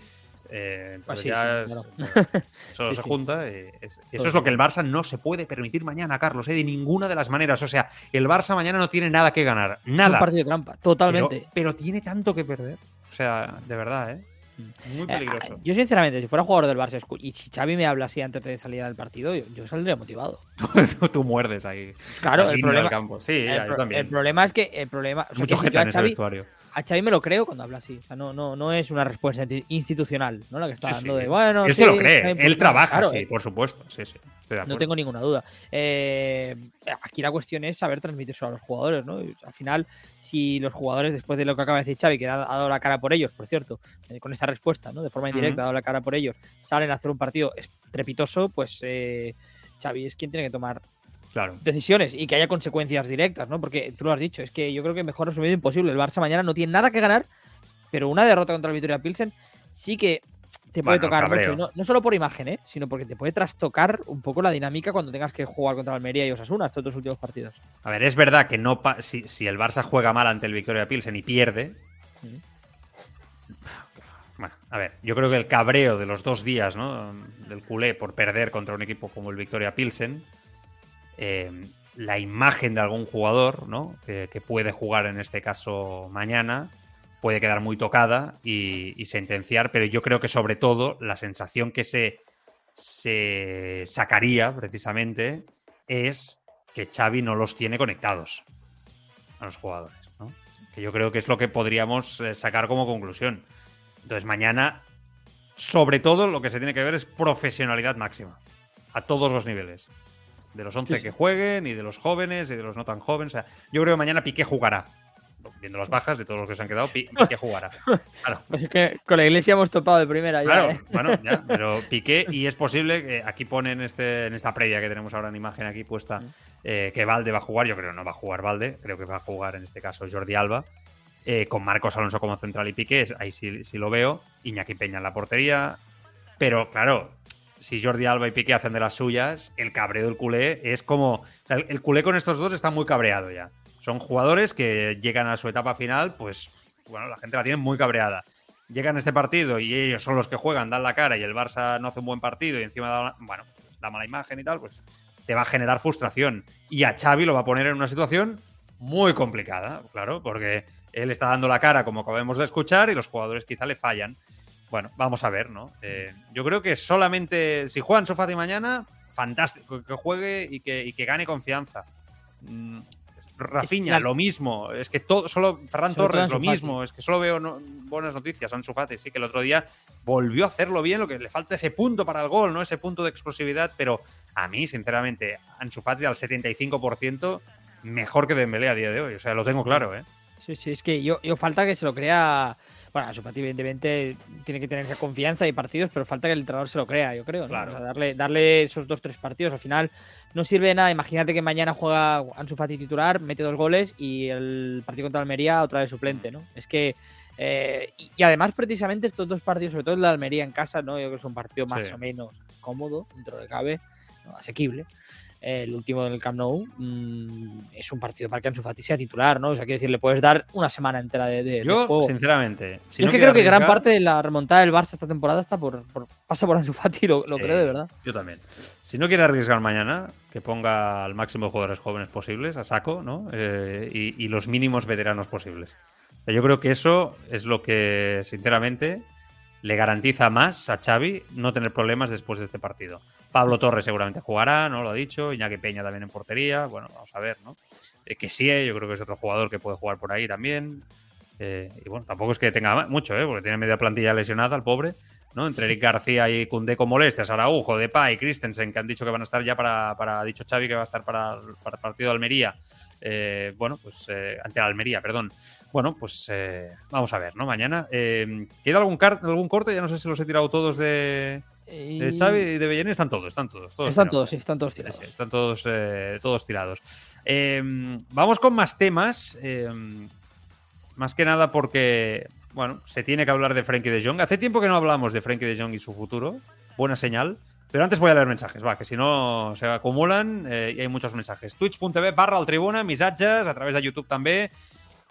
S1: Eh, pues
S3: sí,
S1: ya
S3: sí,
S1: es,
S3: claro.
S1: eso
S3: Sí,
S1: se junta. y es- eso es lo que el Barça no se puede permitir mañana, Carlos, eh, de ninguna de las maneras. O sea, el Barça mañana no tiene nada que ganar.
S3: Es un
S1: Nada.
S3: partido de trampa,
S1: Pero,
S3: totalmente.
S1: pero tiene tanto que perder. O sea, de verdad, ¿eh? Muy
S3: Eh,
S1: peligroso.
S3: yo, sinceramente, si fuera jugador del Barça y si Xavi me habla así antes de salir al partido, yo, yo saldría motivado.
S1: tú, muerdes ahí.
S3: Claro, el problema,
S1: campo. Sí,
S3: el, pro-
S1: también.
S3: el problema es que el problema. o sea,
S1: Mucho
S3: que
S1: gente
S3: yo
S1: en
S3: a
S1: ese
S3: Xavi,
S1: vestuario.
S3: A Xavi me lo creo cuando habla así. O sea, no, no, no es una respuesta insti- institucional, ¿no? La que está
S1: Sí,
S3: dando
S1: sí.
S3: de bueno.
S1: Él
S3: sí,
S1: se lo cree.
S3: importante".
S1: Él trabaja,
S3: Claro,
S1: sí,
S3: eh,
S1: por supuesto. Sí, sí.
S3: No tengo ninguna duda. Eh, aquí la cuestión es saber transmitirse a los jugadores, ¿no? Y, al final, si los jugadores, después de lo que acaba de decir Xavi, que ha, ha dado la cara por ellos, por cierto, eh, con esa respuesta, ¿no? De forma indirecta, ha dado la cara por ellos, salen a hacer un partido estrepitoso, pues Xavi es quien tiene que tomar
S1: Claro.
S3: decisiones y que haya consecuencias directas, ¿no? Porque tú lo has dicho, es que yo creo que mejor resumido imposible. El Barça mañana no tiene nada que ganar, pero una derrota contra el Victoria Pilsen sí que te puede
S1: Bueno,
S3: tocar
S1: cabreo.
S3: mucho. No, no solo por imagen, ¿eh? sino porque te puede trastocar un poco la dinámica cuando tengas que jugar contra Almería y Osasuna estos dos últimos partidos.
S1: A ver, es verdad que no pa- si, si el Barça juega mal ante el Victoria Pilsen y pierde.
S3: Sí.
S1: Bueno, a ver, yo creo que el cabreo de los dos días, ¿no? Del culé por perder contra un equipo como el Victoria Pilsen, eh, la imagen de algún jugador. Que, puede jugar en este caso mañana, puede quedar muy tocada y, sentenciar, pero yo creo que sobre todo la sensación que se, se sacaría precisamente es que Xavi no los tiene conectados a los jugadores. Que yo creo que es lo que podríamos eh, sacar como conclusión. Entonces mañana, sobre todo, lo que se tiene que ver es profesionalidad máxima, a todos los niveles. De los 11
S3: Sí, sí.
S1: que jueguen y de los jóvenes y de los no tan jóvenes. O sea, yo creo que mañana Piqué jugará. Viendo las bajas de todos los que se han quedado, Pi- Piqué jugará. Claro.
S3: Pues es que con la iglesia hemos topado de primera ya,
S1: Claro,
S3: ¿eh?
S1: bueno, ya, pero Piqué, y es posible que aquí pone en, este, en esta previa que tenemos ahora en imagen aquí puesta eh, que Valde va a jugar. Yo creo que no va a jugar Valde, creo que va a jugar en este caso Jordi Alba, eh, con Marcos Alonso como central y Piqué, ahí sí, sí lo veo. Iñaki Peña en la portería, pero claro. Si Jordi Alba y Piqué hacen de las suyas, el cabreo del culé es como. el, culé con estos dos está muy cabreado ya. Son jugadores que llegan a su etapa final, pues. Bueno, la gente la tiene muy cabreada llegan a este partido y ellos son los que juegan, dan la cara y el Barça no hace un buen partido y encima da, bueno, pues, mala imagen y tal, pues te va a generar frustración. Y a Xavi lo va a poner en una situación muy complicada, claro, porque él está dando la cara como acabamos de escuchar y los jugadores quizá le fallan. Bueno, vamos a ver, ¿no? Eh, yo creo que solamente si juegan Sofati mañana, fantástico, que juegue y que, y que gane confianza. Mm, Rafinha,
S3: la-
S1: lo mismo. Es que todo, solo Ferran Torres, lo mismo. Es que solo veo no- buenas noticias. Ansu Fati, sí que el otro día volvió a hacerlo bien, lo que le falta ese punto para el gol, ¿no? Ese punto de explosividad, pero a mí, sinceramente, Ansu Fati al 75% mejor que Dembélé a día de hoy. O sea, lo tengo claro, ¿eh?
S3: Sí, sí, es que yo, yo falta que se lo crea. Bueno, su Fati, evidentemente, tiene que tener esa confianza y partidos, pero falta que el entrenador se lo crea, yo creo. ¿no?
S1: Claro.
S3: O sea, darle, darle esos dos, tres partidos. Al final no sirve de nada. Imagínate que mañana juega Ansu Fati titular, mete dos goles y el partido contra Almería otra vez suplente, ¿no? Es que. eh, y, y además, precisamente estos dos partidos, sobre todo el de Almería en casa, ¿no? Yo creo que es un partido más
S1: Sí.
S3: o menos cómodo, dentro de cabe, ¿no? asequible. El último del Camp Nou mm, es un partido para que Ansu Fati sea titular, ¿no? O sea, quiero decir, le puedes dar una semana entera de, de- de
S1: Yo,
S3: juego.
S1: sinceramente, si
S3: Yo
S1: no
S3: es que creo que gran parte de la remontada del Barça esta temporada está por, por- pasa por Ansu Fati, lo, lo
S1: Sí,
S3: creo de verdad.
S1: Yo también. Si no quiere arriesgar mañana, que ponga al máximo de jugadores jóvenes posibles, a saco, ¿no? Eh, y, y los mínimos veteranos posibles. O sea, yo creo que eso es lo que, sinceramente, le garantiza más a Xavi no tener problemas después de este partido. Pablo Torres seguramente jugará, ¿no? Lo ha dicho. Iñaki Peña también en portería. Bueno, vamos a ver, ¿no? Eh, que sí, yo creo que es otro jugador que puede jugar por ahí también. Eh, y bueno, tampoco es que tenga mucho, ¿eh? Porque tiene media plantilla lesionada, el pobre. ¿no? Entre Eric García y Cundé con molestias, Araujo, Depay, Christensen, que han dicho que van a estar ya para, para dicho Xavi que va a estar para, el- partido de Almería. Eh, bueno, pues eh, ante la Almería, perdón. Bueno, pues eh, vamos a ver, ¿no? Mañana. Eh, ¿Queda algún corte? Ya no sé si los he tirado todos de, de
S3: Y-
S1: Xavi y de Bellerín. Están todos, están todos. todos
S3: Están
S1: tirados.
S3: todos, sí, están todos tirados.
S1: sí, están todos, eh, todos tirados. Eh, vamos con más temas. eh, más que nada porque, bueno, se tiene que hablar de Frankie de Jong. Hace tiempo que no hablamos de Frankie de Jong y su futuro. Buena señal. Pero antes voy a leer mensajes, va, que si no se acumulan eh, y hay muchos mensajes. Twitch.tv barra al tribuna, missatges, a través de YouTube també.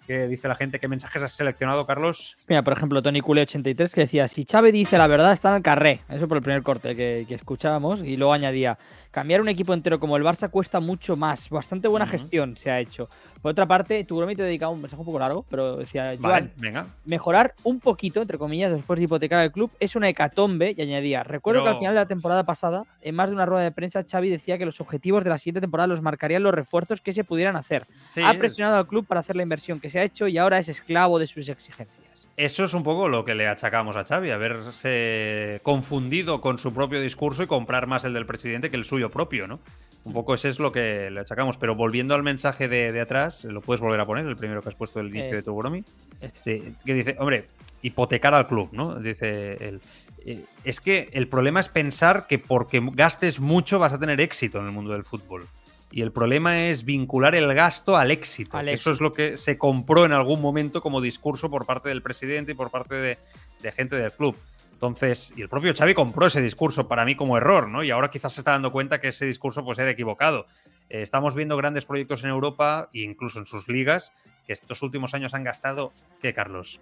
S1: Que dice la gente qué mensajes has seleccionado, Carlos.
S3: Mira, por ejemplo, Tony Cule83 que decía, si Chávez dice la verdad, está en el carré. Eso por el primer corte que, que escuchábamos. Y luego añadía, cambiar un equipo entero como el Barça cuesta mucho más. Bastante buena gestión se ha hecho. Por otra parte, tu te dedicaba un mensaje un poco largo, pero decía,
S1: Vale,
S3: Joan,
S1: venga.
S3: mejorar un poquito, entre comillas, después de hipotecar el club, es una hecatombe. Y añadía, recuerdo que al final de la temporada pasada, en más de una rueda de prensa, Xavi decía que los objetivos de la siguiente temporada los marcarían los refuerzos que se pudieran hacer.
S1: Sí,
S3: ha presionado al club para hacer la inversión que se ha hecho y ahora es esclavo de sus exigencias.
S1: Eso es un poco lo que le achacamos a Xavi, haberse confundido con su propio discurso y comprar más el del presidente que el suyo propio, ¿no? Un poco ese es lo que le achacamos. Pero volviendo al mensaje de, de atrás, lo puedes volver a poner, el primero que has puesto del inicio de tu bromi.
S3: Este.
S1: Sí, que dice, hombre, hipotecar al club, ¿no? Dice él. Eh, Es que el problema es pensar que porque gastes mucho vas a tener éxito en el mundo del fútbol. Y el problema es vincular el gasto al éxito.
S3: Al
S1: Eso es lo que se compró en algún momento como discurso por parte del presidente y por parte de, de gente del club. Entonces, y el propio Xavi compró ese discurso para mí como error, ¿no? Y ahora quizás se está dando cuenta que ese discurso pues era equivocado. Eh, estamos viendo grandes proyectos en Europa e incluso en sus ligas que estos últimos años han gastado, ¿qué, Carlos?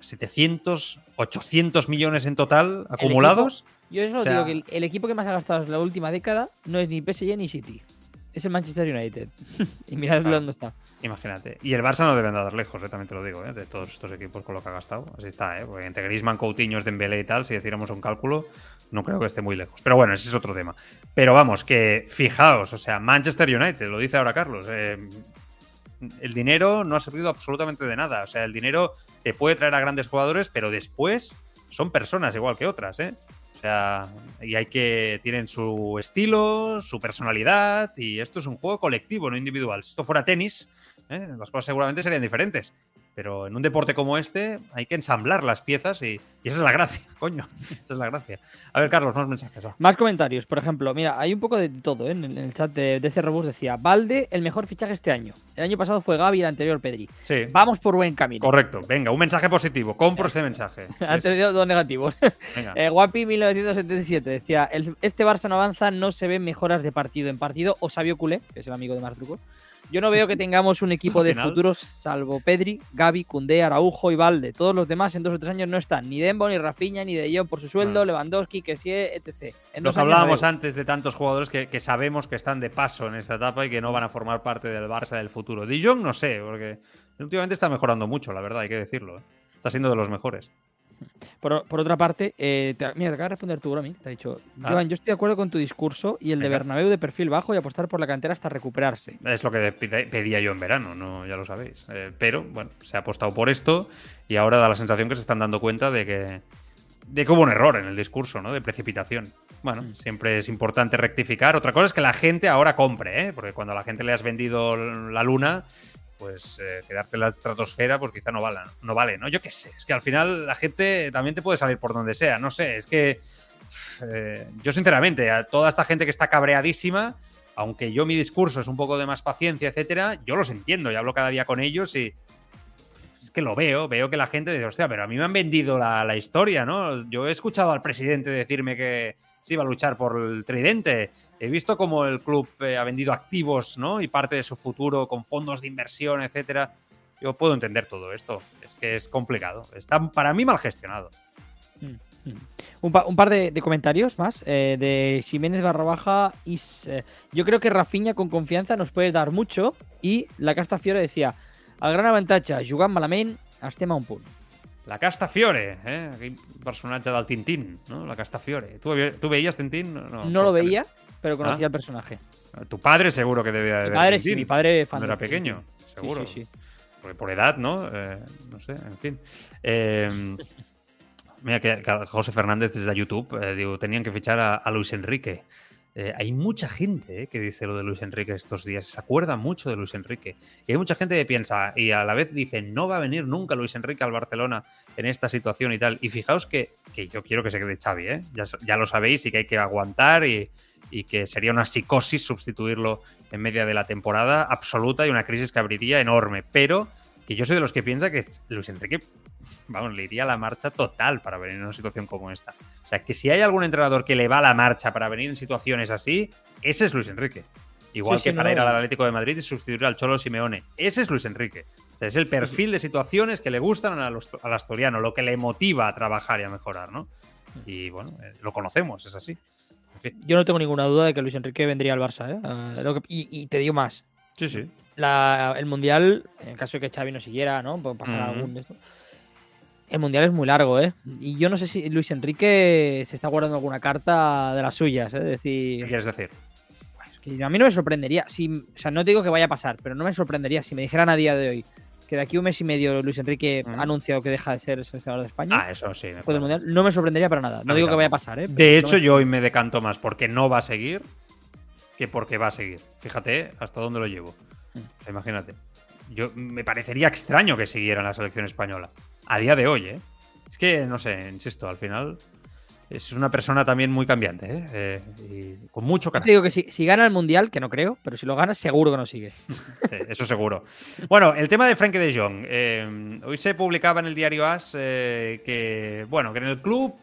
S1: 700, 800 millones en total acumulados.
S3: Yo eso
S1: O sea-
S3: digo, que el, el equipo que más ha gastado en la última década no es ni PSG ni City. Es el Manchester United. y mirad
S1: Claro.
S3: dónde está.
S1: Imagínate. Y el Barça no debe andar lejos, eh, también te lo digo, eh, de todos estos equipos con lo que ha gastado. Así está, ¿eh? Porque entre Griezmann, Coutinho, Dembélé y tal, si hiciéramos un cálculo, no creo que esté muy lejos. Pero bueno, ese es otro tema. Pero vamos, que fijaos, o sea, Manchester United, lo dice ahora Carlos, eh, el dinero no ha servido absolutamente de nada. O sea, el dinero te puede traer a grandes jugadores, pero después son personas igual que otras, ¿eh? Sea, y hay que. Tienen su estilo, su personalidad, y esto es un juego colectivo, no individual. Si esto fuera tenis, ¿eh? las cosas seguramente serían diferentes. Pero en un deporte como este hay que ensamblar las piezas y, y esa es la gracia, coño. Esa es la gracia. A ver, Carlos, más mensajes. va.
S3: Más comentarios, por ejemplo, mira, hay un poco de todo, ¿eh? en el en el chat de DC Robust decía, Valde, el mejor fichaje este año. El año pasado fue Gaby y el anterior Pedri.
S1: Sí,
S3: Vamos por buen camino.
S1: correcto. Venga, un mensaje positivo. Compro este mensaje.
S3: Han tenido dos negativos.
S1: Venga.
S3: Eh, Guapi 1977 decía, "El- este Barça no avanza, no se ven mejoras de partido en partido. O Sabio Culé, que es el amigo de Martruco. Yo no veo que tengamos un equipo de futuros salvo Pedri, Gaby, Cundé, Araujo y Valde. Todos los demás en dos o tres años no están. Ni Dembo, ni Rafinha, ni De Jong por su sueldo,
S1: Bueno.
S3: Lewandowski, que sí, etc. En
S1: Lo que
S3: no
S1: hablábamos antes de tantos jugadores que, que sabemos que están de paso en esta etapa y que no van a formar parte del Barça del futuro. De Jong no sé, porque últimamente está mejorando mucho, la verdad, hay que decirlo. ¿eh? Está siendo de los mejores.
S3: Por, por otra parte, eh, te- mira, te acaba de responder tú, Bromi. Te ha dicho,
S1: Ah.
S3: Joan, yo estoy de acuerdo con tu discurso y el de. Bernabéu de perfil bajo y apostar por la cantera hasta recuperarse.
S1: Es lo que pedía yo en verano, no ya lo sabéis. Eh, pero bueno, se ha apostado por esto y ahora da la sensación que se están dando cuenta de que, de que hubo un error en el discurso, ¿no? De precipitación. Bueno, siempre es importante rectificar. Otra cosa es que la gente ahora compre, ¿eh? Porque cuando a la gente le has vendido la luna, pues eh, quedarte en la estratosfera, pues quizá no vale, no vale, ¿no? Yo qué sé, es que al final la gente también te puede salir por donde sea, no sé, es que eh, yo sinceramente, a toda esta gente que está cabreadísima, aunque yo mi discurso es un poco de más paciencia, etcétera, yo los entiendo y hablo cada día con ellos y es que lo veo, veo que la gente dice, hostia, pero a mí me han vendido la, la historia, ¿no? Yo he escuchado al presidente decirme que se iba a luchar por el tridente. He visto cómo el club eh, ha vendido activos, ¿no? Y parte de su futuro con fondos de inversión, etcétera. Yo puedo entender todo esto. Es que es complicado. Está para mí mal gestionado.
S3: Un, pa- un par de, de comentarios más eh, de Jiménez barra baja. Is, eh, yo creo que Rafinha con confianza nos puede dar mucho. Y la Casta Fiore decía: al gran avantatge, jugant malament, estem a un punt.
S1: La Casta Fiore, ¿eh? Aquell personatge del Tintín, ¿no? La Casta Fiore. ¿Tú, tú veías Tintín? No,
S3: No lo veía, pero conocía
S1: Ah.
S3: al personaje.
S1: Tu padre seguro que debía de
S3: Mi padre sí, mi padre fan
S1: Cuando era pequeño, seguro.
S3: sí, sí.
S1: Por, por edad, ¿no? Eh, no sé, en fin. Eh, mira, que, que José Fernández desde YouTube eh, digo, tenían que fichar a, a Luis Enrique. Eh, hay mucha gente eh, que dice lo de Luis Enrique estos días, se acuerda mucho de Luis Enrique. Y hay mucha gente que piensa, y a la vez dice, no va a venir nunca Luis Enrique al Barcelona en esta situación y tal. Y fijaos que, que yo quiero que se quede Xavi, ¿eh? ya, ya lo sabéis y que hay que aguantar y, y que sería una psicosis sustituirlo en media de la temporada absoluta y una crisis que abriría enorme. Pero que yo soy de los que piensa que Luis Enrique, vamos, le iría a la marcha total para venir en una situación como esta. O sea, que si hay algún entrenador que le va a la marcha para venir en situaciones así, ese es Luis Enrique. Igual
S3: Sí, sí,
S1: que para
S3: no,
S1: ir al. Atlético de Madrid y sustituir al Cholo Simeone. Ese es Luis Enrique. O sea, es el perfil de situaciones que le gustan a los- al asturiano, lo que le motiva a trabajar y a mejorar, ¿no? Y bueno, eh, lo conocemos, es así.
S3: Yo no tengo ninguna duda de que Luis Enrique vendría al Barça. ¿eh? Ah, lo que- y, y te digo más.
S1: Sí, sí.
S3: La- el Mundial, en caso de que Xavi no siguiera, ¿no? Puede pasar algún de esto. El Mundial es muy largo, ¿eh? Y yo no sé si Luis Enrique se está guardando alguna carta de las suyas, ¿eh? Es
S1: ¿Qué
S3: decir,
S1: quieres decir?
S3: es que a mí no me sorprendería. Si, o sea, no te digo que vaya a pasar, pero no me sorprendería si me dijeran a día de hoy que de aquí un mes y medio Luis Enrique ha anunciado que deja de ser seleccionador de España
S1: Ah, eso sí. me.
S3: Mundial. No me sorprendería para nada. No digo que vaya a pasar, ¿eh?
S1: De
S3: no
S1: hecho,
S3: me-
S1: yo hoy me decanto más porque no va a seguir que porque va a seguir. Fíjate hasta dónde lo llevo.
S3: Mm.
S1: O sea, imagínate. Yo, me parecería extraño que siguiera en la selección española. A día de hoy, ¿eh? Es que, no sé, insisto, al final es una persona también muy cambiante, ¿eh? Eh, y con mucho
S3: Te
S1: carácter.
S3: digo que si, si gana el mundial, que no creo, pero si lo gana, seguro que no sigue.
S1: Sí, eso seguro. Bueno, el tema de Frankie de Jong. eh, hoy se publicaba en el diario As eh, que, bueno, que en el club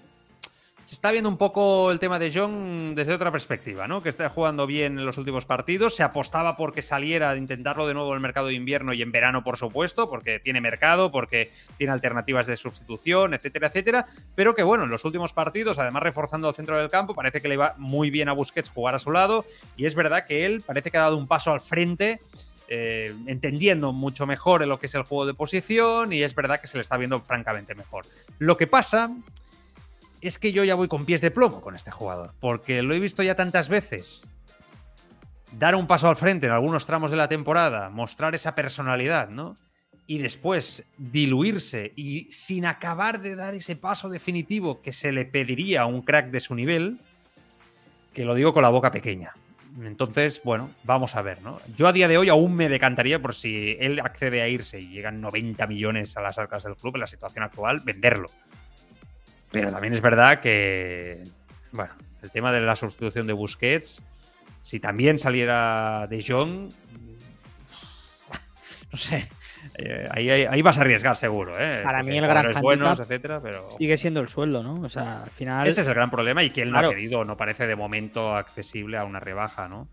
S1: se está viendo un poco el tema de Jong desde otra perspectiva, ¿no? Que está jugando bien en los últimos partidos. Se apostaba porque saliera de intentarlo de nuevo en el mercado de invierno y en verano, por supuesto, porque tiene mercado, porque tiene alternativas de sustitución, etcétera, etcétera. Pero que, bueno, en los últimos partidos, además reforzando el centro del campo, parece que le va muy bien a Busquets jugar a su lado. Y es verdad que él parece que ha dado un paso al frente eh, entendiendo mucho mejor lo que es el juego de posición y es verdad que se le está viendo francamente mejor. Lo que pasa es que yo ya voy con pies de plomo con este jugador, porque lo he visto ya tantas veces. Dar un paso al frente en algunos tramos de la temporada, mostrar esa personalidad, ¿no? Y después diluirse y sin acabar de dar ese paso definitivo que se le pediría a un crack de su nivel, que lo digo con la boca pequeña. Entonces, bueno, vamos a ver, ¿no? Yo a día de hoy aún me decantaría por si él accede a irse y llegan 90 millones a las arcas del club en la situación actual, venderlo. Pero también es verdad que, bueno, el tema de la sustitución de Busquets, si también saliera de Jong, no sé, eh, ahí, ahí- ahí vas a arriesgar seguro, ¿eh?
S3: Para
S1: Porque
S3: mí el gran
S1: buenos,
S3: hándicap
S1: etcétera, pero
S3: Sigue siendo el sueldo, ¿no? O sea, al final.
S1: ese es el gran problema y que él no ha querido, no parece de momento accesible a una rebaja, ¿no?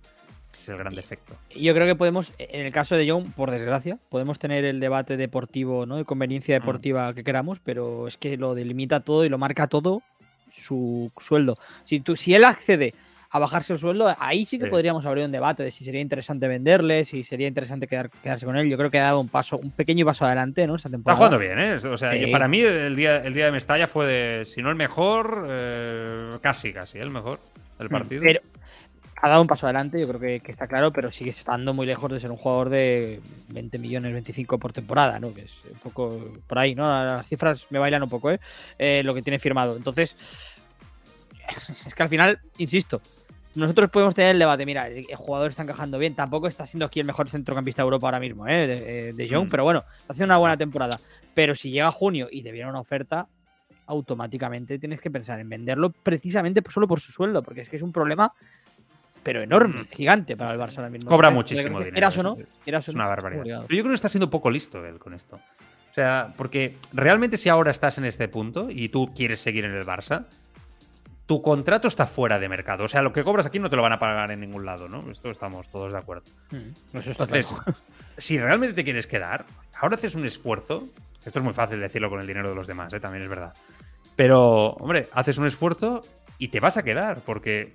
S1: Es el gran defecto.
S3: Yo creo que podemos, en el caso de Young, por desgracia, podemos tener el debate deportivo, ¿no? De conveniencia
S1: Mm.
S3: deportiva que queramos, pero es que lo delimita todo y lo marca todo su sueldo. Si, tú, si él accede a bajarse el sueldo, ahí sí que
S1: Sí.
S3: podríamos abrir un debate de si sería interesante venderle, si sería interesante quedar, quedarse con él. Yo creo que ha dado un paso, un pequeño paso adelante, ¿no? Esta
S1: Está
S3: temporada.
S1: jugando bien, ¿eh? O sea,
S3: Sí.
S1: para mí el día, el día de Mestalla fue de, si no el mejor, eh, casi, casi el mejor del
S3: Mm,
S1: partido.
S3: Pero ha dado un paso adelante, yo creo que, que está claro, pero sigue estando muy lejos de ser un jugador de 20 millones, 25 por temporada, ¿no? Que es un poco por ahí, ¿no? Las cifras me bailan un poco, ¿eh? Eh, lo que tiene firmado. Entonces, es que al final, insisto, nosotros podemos tener el debate, mira, el, jugador está encajando bien, tampoco está siendo aquí el mejor centrocampista de Europa ahora mismo, ¿eh? De, eh, de Jong,
S1: Mm.
S3: pero bueno, está haciendo una buena temporada. Pero si llega junio y te viene una oferta, automáticamente tienes que pensar en venderlo precisamente solo por su sueldo, porque es que es un problema, pero enorme,
S1: Mm.
S3: gigante para el Barça ahora mismo.
S1: Cobra
S3: Entonces,
S1: muchísimo dinero,
S3: Quieras o no,
S1: es-
S3: quieras o
S1: Es
S3: no,
S1: una
S3: es
S1: barbaridad.
S3: obligado.
S1: Pero yo creo que está siendo poco listo él con esto. O sea, porque realmente si ahora estás en este punto y tú quieres seguir en el Barça, tu contrato está fuera de mercado. O sea, lo que cobras aquí no te lo van a pagar en ningún lado, ¿no? Esto estamos todos de acuerdo.
S3: Mm, eso está
S1: Entonces,
S3: claro.
S1: si realmente te quieres quedar, ahora haces un esfuerzo. Esto es muy fácil decirlo con el dinero de los demás, ¿eh? también es verdad. Pero, hombre, haces un esfuerzo y te vas a quedar, porque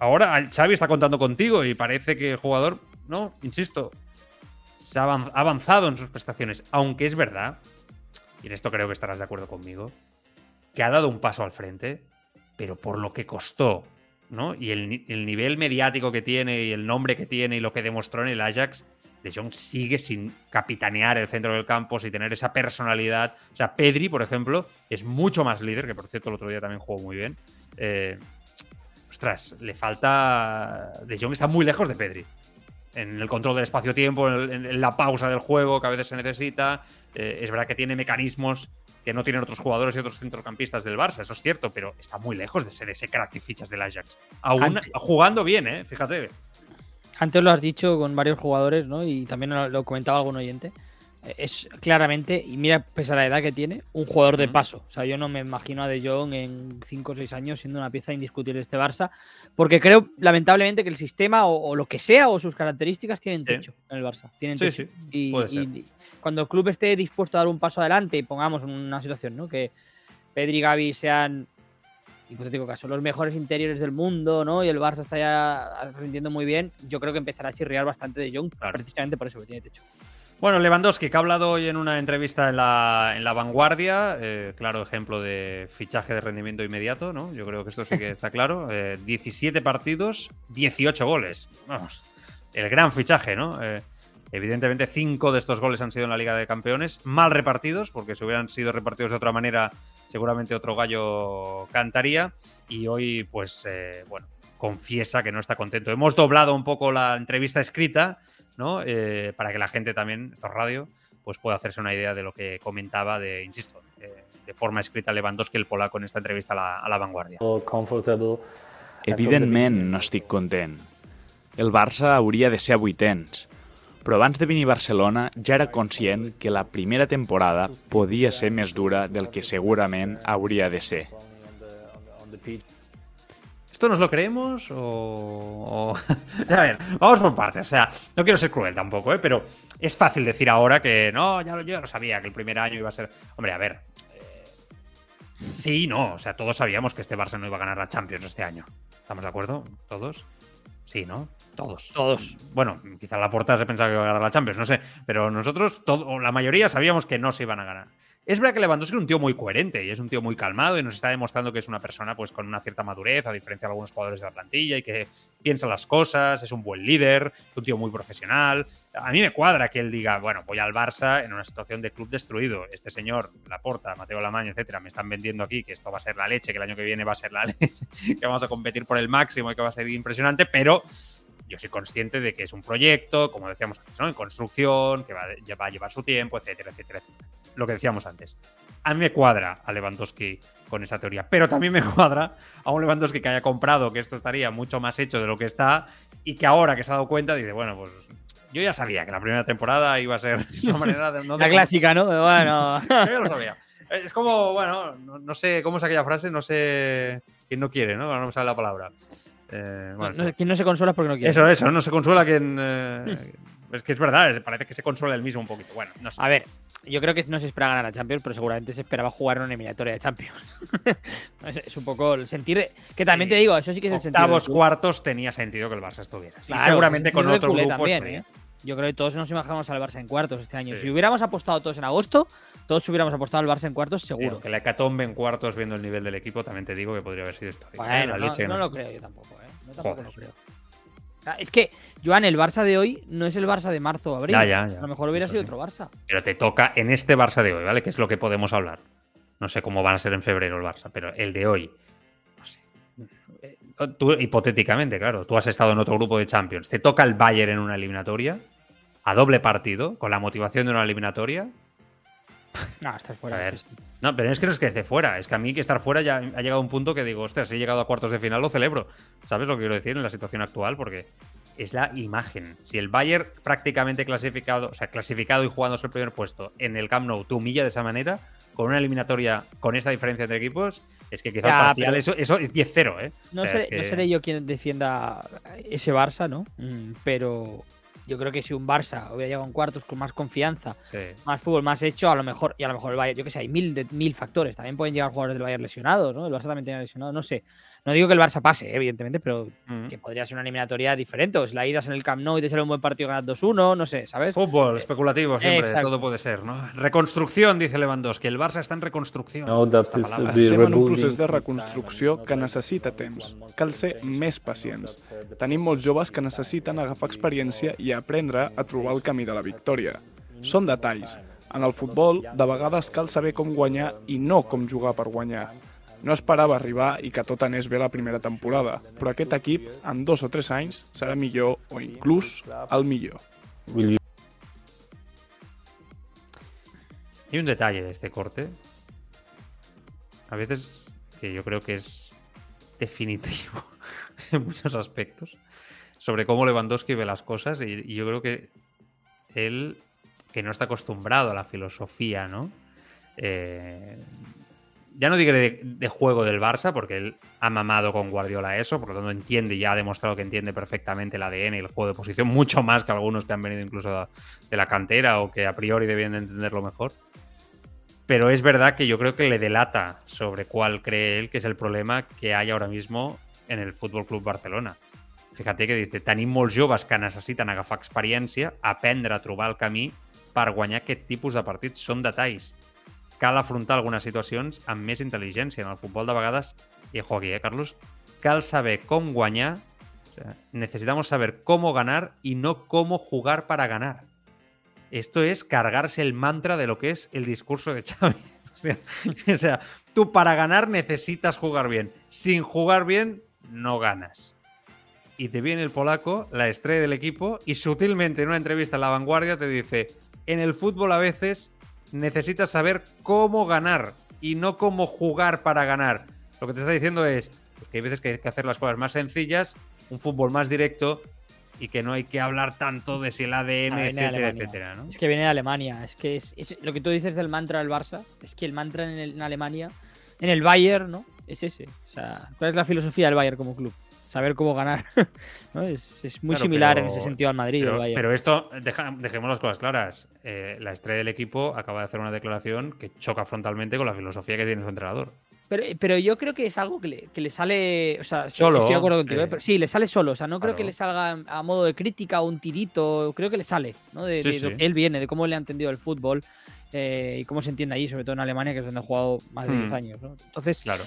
S1: ahora Xavi está contando contigo y parece que el jugador, no, insisto, se ha avan- ha avanzado en sus prestaciones. Aunque es verdad, y en esto creo que estarás de acuerdo conmigo, que ha dado un paso al frente, pero por lo que costó, ¿no? Y el, el nivel mediático que tiene y el nombre que tiene y lo que demostró en el Ajax, De Jong sigue sin capitanear el centro del campo, sin tener esa personalidad. O sea, Pedri, por ejemplo, es mucho más líder, que por cierto el otro día también jugó muy bien. Eh, ostras, le falta. De Jong está muy lejos de Pedri. En el control del espacio-tiempo, en, la pausa del juego que a veces se necesita. Eh, es verdad que tiene mecanismos que no tienen otros jugadores y otros centrocampistas del Barça, eso es cierto, pero está muy lejos de ser ese crack y fichas del Ajax. Aún
S3: Ante-
S1: jugando bien, ¿eh? Fíjate.
S3: Antes lo has dicho con varios jugadores, ¿no? Y también lo comentaba algún oyente. Es claramente, y mira, pese a la edad que tiene, un jugador de paso. O sea, yo no me imagino a De Jong en 5 o 6 años siendo una pieza indiscutible de este Barça, porque creo, lamentablemente, que el sistema o, o lo que sea o sus características tienen
S1: Sí.
S3: techo en el Barça. Tienen
S1: Sí,
S3: techo.
S1: sí,
S3: Y,
S1: puede ser.
S3: y cuando el club esté dispuesto a dar un paso adelante y pongamos una situación, ¿no? Que Pedri y Gavi sean, hipotético caso, los mejores interiores del mundo, ¿no? Y el Barça está ya rindiendo muy bien, yo creo que empezará a chirriar bastante de Jong,
S1: Claro.
S3: precisamente por eso que tiene techo.
S1: Bueno, Lewandowski, que ha hablado hoy en una entrevista en la, en la Vanguardia, eh, claro ejemplo de fichaje de rendimiento inmediato, ¿no? Yo creo que esto sí que está claro. Eh, 17 partidos, 18 goles. Vamos, el gran fichaje, ¿no? Eh, evidentemente, 5 de estos goles han sido en la Liga de Campeones, mal repartidos, porque si hubieran sido repartidos de otra manera, seguramente otro gallo cantaría. Y hoy, pues, eh, bueno, confiesa que no está contento. Hemos doblado un poco la entrevista escrita, ¿no? Eh, para que la gente también, esto es radio, pues pueda hacerse una idea de lo que comentaba de, insisto, eh, de forma escrita Lewandowski, el polaco, en esta entrevista a la, a la Vanguardia.
S5: Evidentment no estic content. El Barça hauria de ser a vuitens. Però abans de venir a Barcelona ja era conscient que la primera temporada podia ser més dura del que segurament hauria de ser.
S1: ¿Esto nos lo creemos o...? o- a ver, vamos por partes. O sea, no quiero ser cruel tampoco, ¿eh? Pero es fácil decir ahora que no, ya lo, yo ya lo sabía, que el primer año iba a ser... Hombre, a ver. eh, Sí, no. O sea, todos sabíamos que este Barça no iba a ganar la Champions este año. ¿Estamos de acuerdo? ¿Todos? Sí, ¿no? Todos.
S3: Todos.
S1: Bueno, quizá la porta se pensaba que iba a ganar la Champions, no sé. Pero nosotros, todo, o la mayoría, sabíamos que no se iban a ganar. Es verdad que Lewandowski es un tío muy coherente y es un tío muy calmado y nos está demostrando que es una persona pues con una cierta madurez, a diferencia de algunos jugadores de la plantilla y que piensa las cosas, es un buen líder, es un tío muy profesional. A mí me cuadra que él diga, bueno, voy al Barça en una situación de club destruido. Este señor, Laporta, Mateo Lamaña, etcétera, me están vendiendo aquí que esto va a ser la leche, que el año que viene va a ser la leche, que vamos a competir por el máximo y que va a ser impresionante, pero yo soy consciente de que es un proyecto, como decíamos antes, ¿no? En construcción, que va, va a llevar su tiempo, etcétera, etcétera, etcétera. Lo que decíamos antes. A mí me cuadra a Lewandowski con esa teoría, pero también me cuadra a un Lewandowski que haya comprado que esto estaría mucho más hecho de lo que está y que ahora que se ha dado cuenta dice, bueno, pues yo ya sabía que la primera temporada iba a ser una manera de, no de
S3: La clásica, ¿no? Bueno.
S1: yo ya lo sabía. Es como, bueno, no, no sé cómo es aquella frase, no sé quién no quiere, ¿no? No me sale la palabra. Eh, bueno,
S3: No- quien no se consuela es porque no quiere.
S1: eso, eso, no se consuela quien. eh, es que es verdad, parece que se consuela el mismo un poquito. Bueno, no sé.
S3: A ver, yo creo que no se espera ganar la Champions, pero seguramente se esperaba jugar en una eliminatoria de Champions. es, un poco el sentir de- Que también
S1: Sí.
S3: te digo, eso sí que es el sentido.
S1: Octavos, cuartos tenía sentido que el Barça estuviera. Y seguramente con otro grupo
S3: también,
S1: estaría.
S3: ¿eh? Yo creo que todos nos imaginamos al Barça en cuartos este año.
S1: Sí.
S3: Si hubiéramos apostado todos en agosto, todos hubiéramos apostado al Barça en cuartos, seguro.
S1: Que la hecatombe en cuartos, viendo el nivel del equipo, también te digo que podría haber sido histórico. ¿eh?
S3: Bueno, no, lo creo yo tampoco, ¿eh? No, tampoco lo creo. Es que, Joan, el Barça de hoy no es el Barça de marzo o abril.
S1: Ya, ya, ya.
S3: A lo mejor hubiera
S1: Eso
S3: sido
S1: sí.
S3: otro Barça.
S1: Pero te toca en este Barça de hoy, ¿vale? Que es lo que podemos hablar. No sé cómo van a ser en febrero el Barça, pero el de hoy. Tú, hipotéticamente, claro, tú has estado en otro grupo de Champions. Te toca el Bayern en una eliminatoria, a doble partido, con la motivación de una eliminatoria.
S3: No, estás fuera.
S1: A ver.
S3: sí, sí.
S1: No, pero es que no es que esté fuera, es que a mí que estar fuera ya ha llegado a un punto que digo, ostras, si he llegado a cuartos de final, lo celebro. ¿Sabes lo que quiero decir en la situación actual? Porque es la imagen. Si el Bayern prácticamente clasificado, o sea, clasificado y jugándose el primer puesto en el Camp Nou te humilla de esa manera, con una eliminatoria con esa diferencia entre equipos, es que quizá
S3: Ya,
S1: el parcial,
S3: pero-
S1: eso, eso es 10-0, ¿eh?
S3: No,
S1: O sea,
S3: seré,
S1: es que-
S3: no seré yo quien defienda ese Barça, ¿no? Mm, Pero yo creo que si un Barça hubiera llegado en cuartos con más confianza,
S1: Sí.
S3: más fútbol, más hecho, a lo mejor, y a lo mejor el Bayern, yo que sé, hay mil, de, mil factores. También pueden llegar jugadores del Bayern lesionados, ¿no? El Barça también tenía lesionados, no sé. No digo que el Barça pase, evidentemente, pero
S1: Mm.
S3: que podría ser una eliminatoria diferente. O si la ida es en el Camp Nou y te sale un buen partido ganas 2-1, no sé, ¿sabes?
S1: Fútbol, especulativo siempre,
S3: exacto.
S1: todo puede ser, ¿no? Reconstrucción, dice Lewandowski, el Barça está en reconstrucción.
S6: No, that
S1: Esta
S6: is
S7: Estem en un procés de reconstrucció que necessita temps. Cal ser més pacients. Tenim molts joves que necessiten agafar experiència i aprendre a trobar el camí de la victòria. Són detalls. En el futbol, de vegades cal saber com guanyar i no com jugar per guanyar. No esperava arribar i que tot anés bé la primera temporada, però aquest equip, en dos o tres anys, serà millor o inclús el millor.
S1: Hay un detalle de este corte. A veces que yo creo que es definitivo en muchos aspectos. Sobre cómo Lewandowski ve las cosas. Y, y yo creo que él, que no está acostumbrado a la filosofía, ¿no? Eh, ya no digo de, juego del Barça, porque él ha mamado con Guardiola eso, por lo tanto entiende y ya ha demostrado que entiende perfectamente el ADN y el juego de posición, mucho más que algunos que han venido incluso de la cantera o que a priori debían de entenderlo mejor. Pero es verdad que yo creo que le delata sobre cuál cree él que es el problema que hay ahora mismo en el Fútbol Club Barcelona. Fíjate que dice, tenim molts joves que necessiten agafar experiència, aprendre a trobar el camí per guanyar aquest tipus de partits. Són detalls. Cal afrontar algunes situacions amb més intel·ligència. En el futbol de vegades, i ojo aquí, eh, Carlos, cal saber com guanyar, necesitamos saber cómo ganar y no cómo jugar para ganar. Esto es cargarse el mantra de lo que es el discurso de Xavi. O sea, o sea, tú para ganar necesitas jugar bien. Sin jugar bien, no ganas. Y te viene el polaco, la estrella del equipo, y sutilmente en una entrevista en La Vanguardia te dice, en el fútbol a veces necesitas saber cómo ganar y no como jugar para ganar. Lo que te está diciendo es pues, que hay veces que hay que hacer las cosas más sencillas, un fútbol más directo y que no hay que hablar tanto de si el ADN,
S3: Ah,
S1: etcétera, etcétera, ¿no?
S3: Es que viene de Alemania. Es que es, es- lo que tú dices del mantra del Barça, es que el mantra en, el- en Alemania, en el Bayern, ¿no? Es ese. O sea, ¿cuál es la filosofía del Bayern como club? Saber cómo ganar. ¿no? es, es muy
S1: Claro,
S3: similar en ese sentido al Madrid,
S1: Pero, esto, deja- dejemos las cosas claras. Eh, la estrella del equipo acaba de hacer una declaración que choca frontalmente con la filosofía que tiene su entrenador.
S3: Pero, pero yo creo que es algo que le, que le sale. O sea,
S1: Solo,
S3: estoy de acuerdo contigo,
S1: eh.
S3: ¿eh? pero sí, le sale solo. O sea, no creo que le salga a modo de crítica o un tirito. Creo que le sale, ¿no? De,
S1: Sí,
S3: de lo
S1: sí.
S3: que él viene, de cómo le ha entendido el fútbol eh, y cómo se entiende ahí, sobre todo en Alemania, que es donde ha jugado más de
S1: Hmm.
S3: 10 años. ¿no? Entonces,
S1: Claro.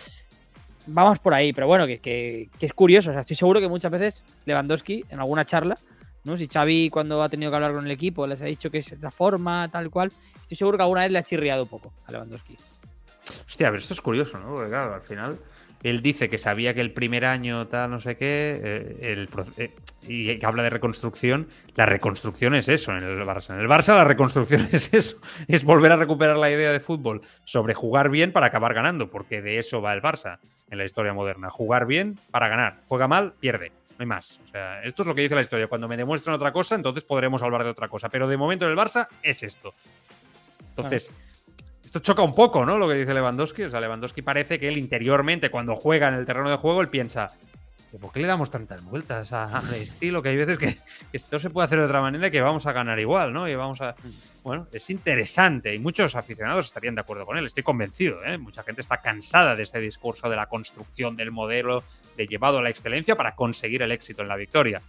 S3: Vamos por ahí, pero bueno, que, es curioso. O sea, estoy seguro que muchas veces Lewandowski, en alguna charla, ¿no? Si Xavi cuando ha tenido que hablar con el equipo les ha dicho que es la forma, tal cual, estoy seguro que alguna vez le ha chirriado un poco a Lewandowski.
S1: Hostia, pero esto es curioso, ¿no? Porque claro, al final él dice que sabía que el primer año tal, no sé qué, eh, el eh, y que habla de reconstrucción. La reconstrucción es eso en el Barça. En el Barça la reconstrucción es eso, es volver a recuperar la idea de fútbol sobre jugar bien para acabar ganando, porque de eso va el Barça en la historia moderna. Jugar bien para ganar. Juega mal, pierde. No hay más. O sea, esto es lo que dice la historia. Cuando me demuestren otra cosa, entonces podremos hablar de otra cosa. Pero de momento en el Barça es esto. Entonces, esto choca un poco, ¿no? Lo que dice Lewandowski. O sea, Lewandowski parece que él interiormente, cuando juega en el terreno de juego, él piensa. ¿Por qué le damos tantas vueltas al estilo? Que hay veces que, esto se puede hacer de otra manera y que vamos a ganar igual, ¿no? Y vamos a. Bueno, es interesante y muchos aficionados estarían de acuerdo con él. Estoy convencido, ¿eh? Mucha gente está cansada de ese discurso de la construcción del modelo de llevado a la excelencia para conseguir el éxito en la victoria.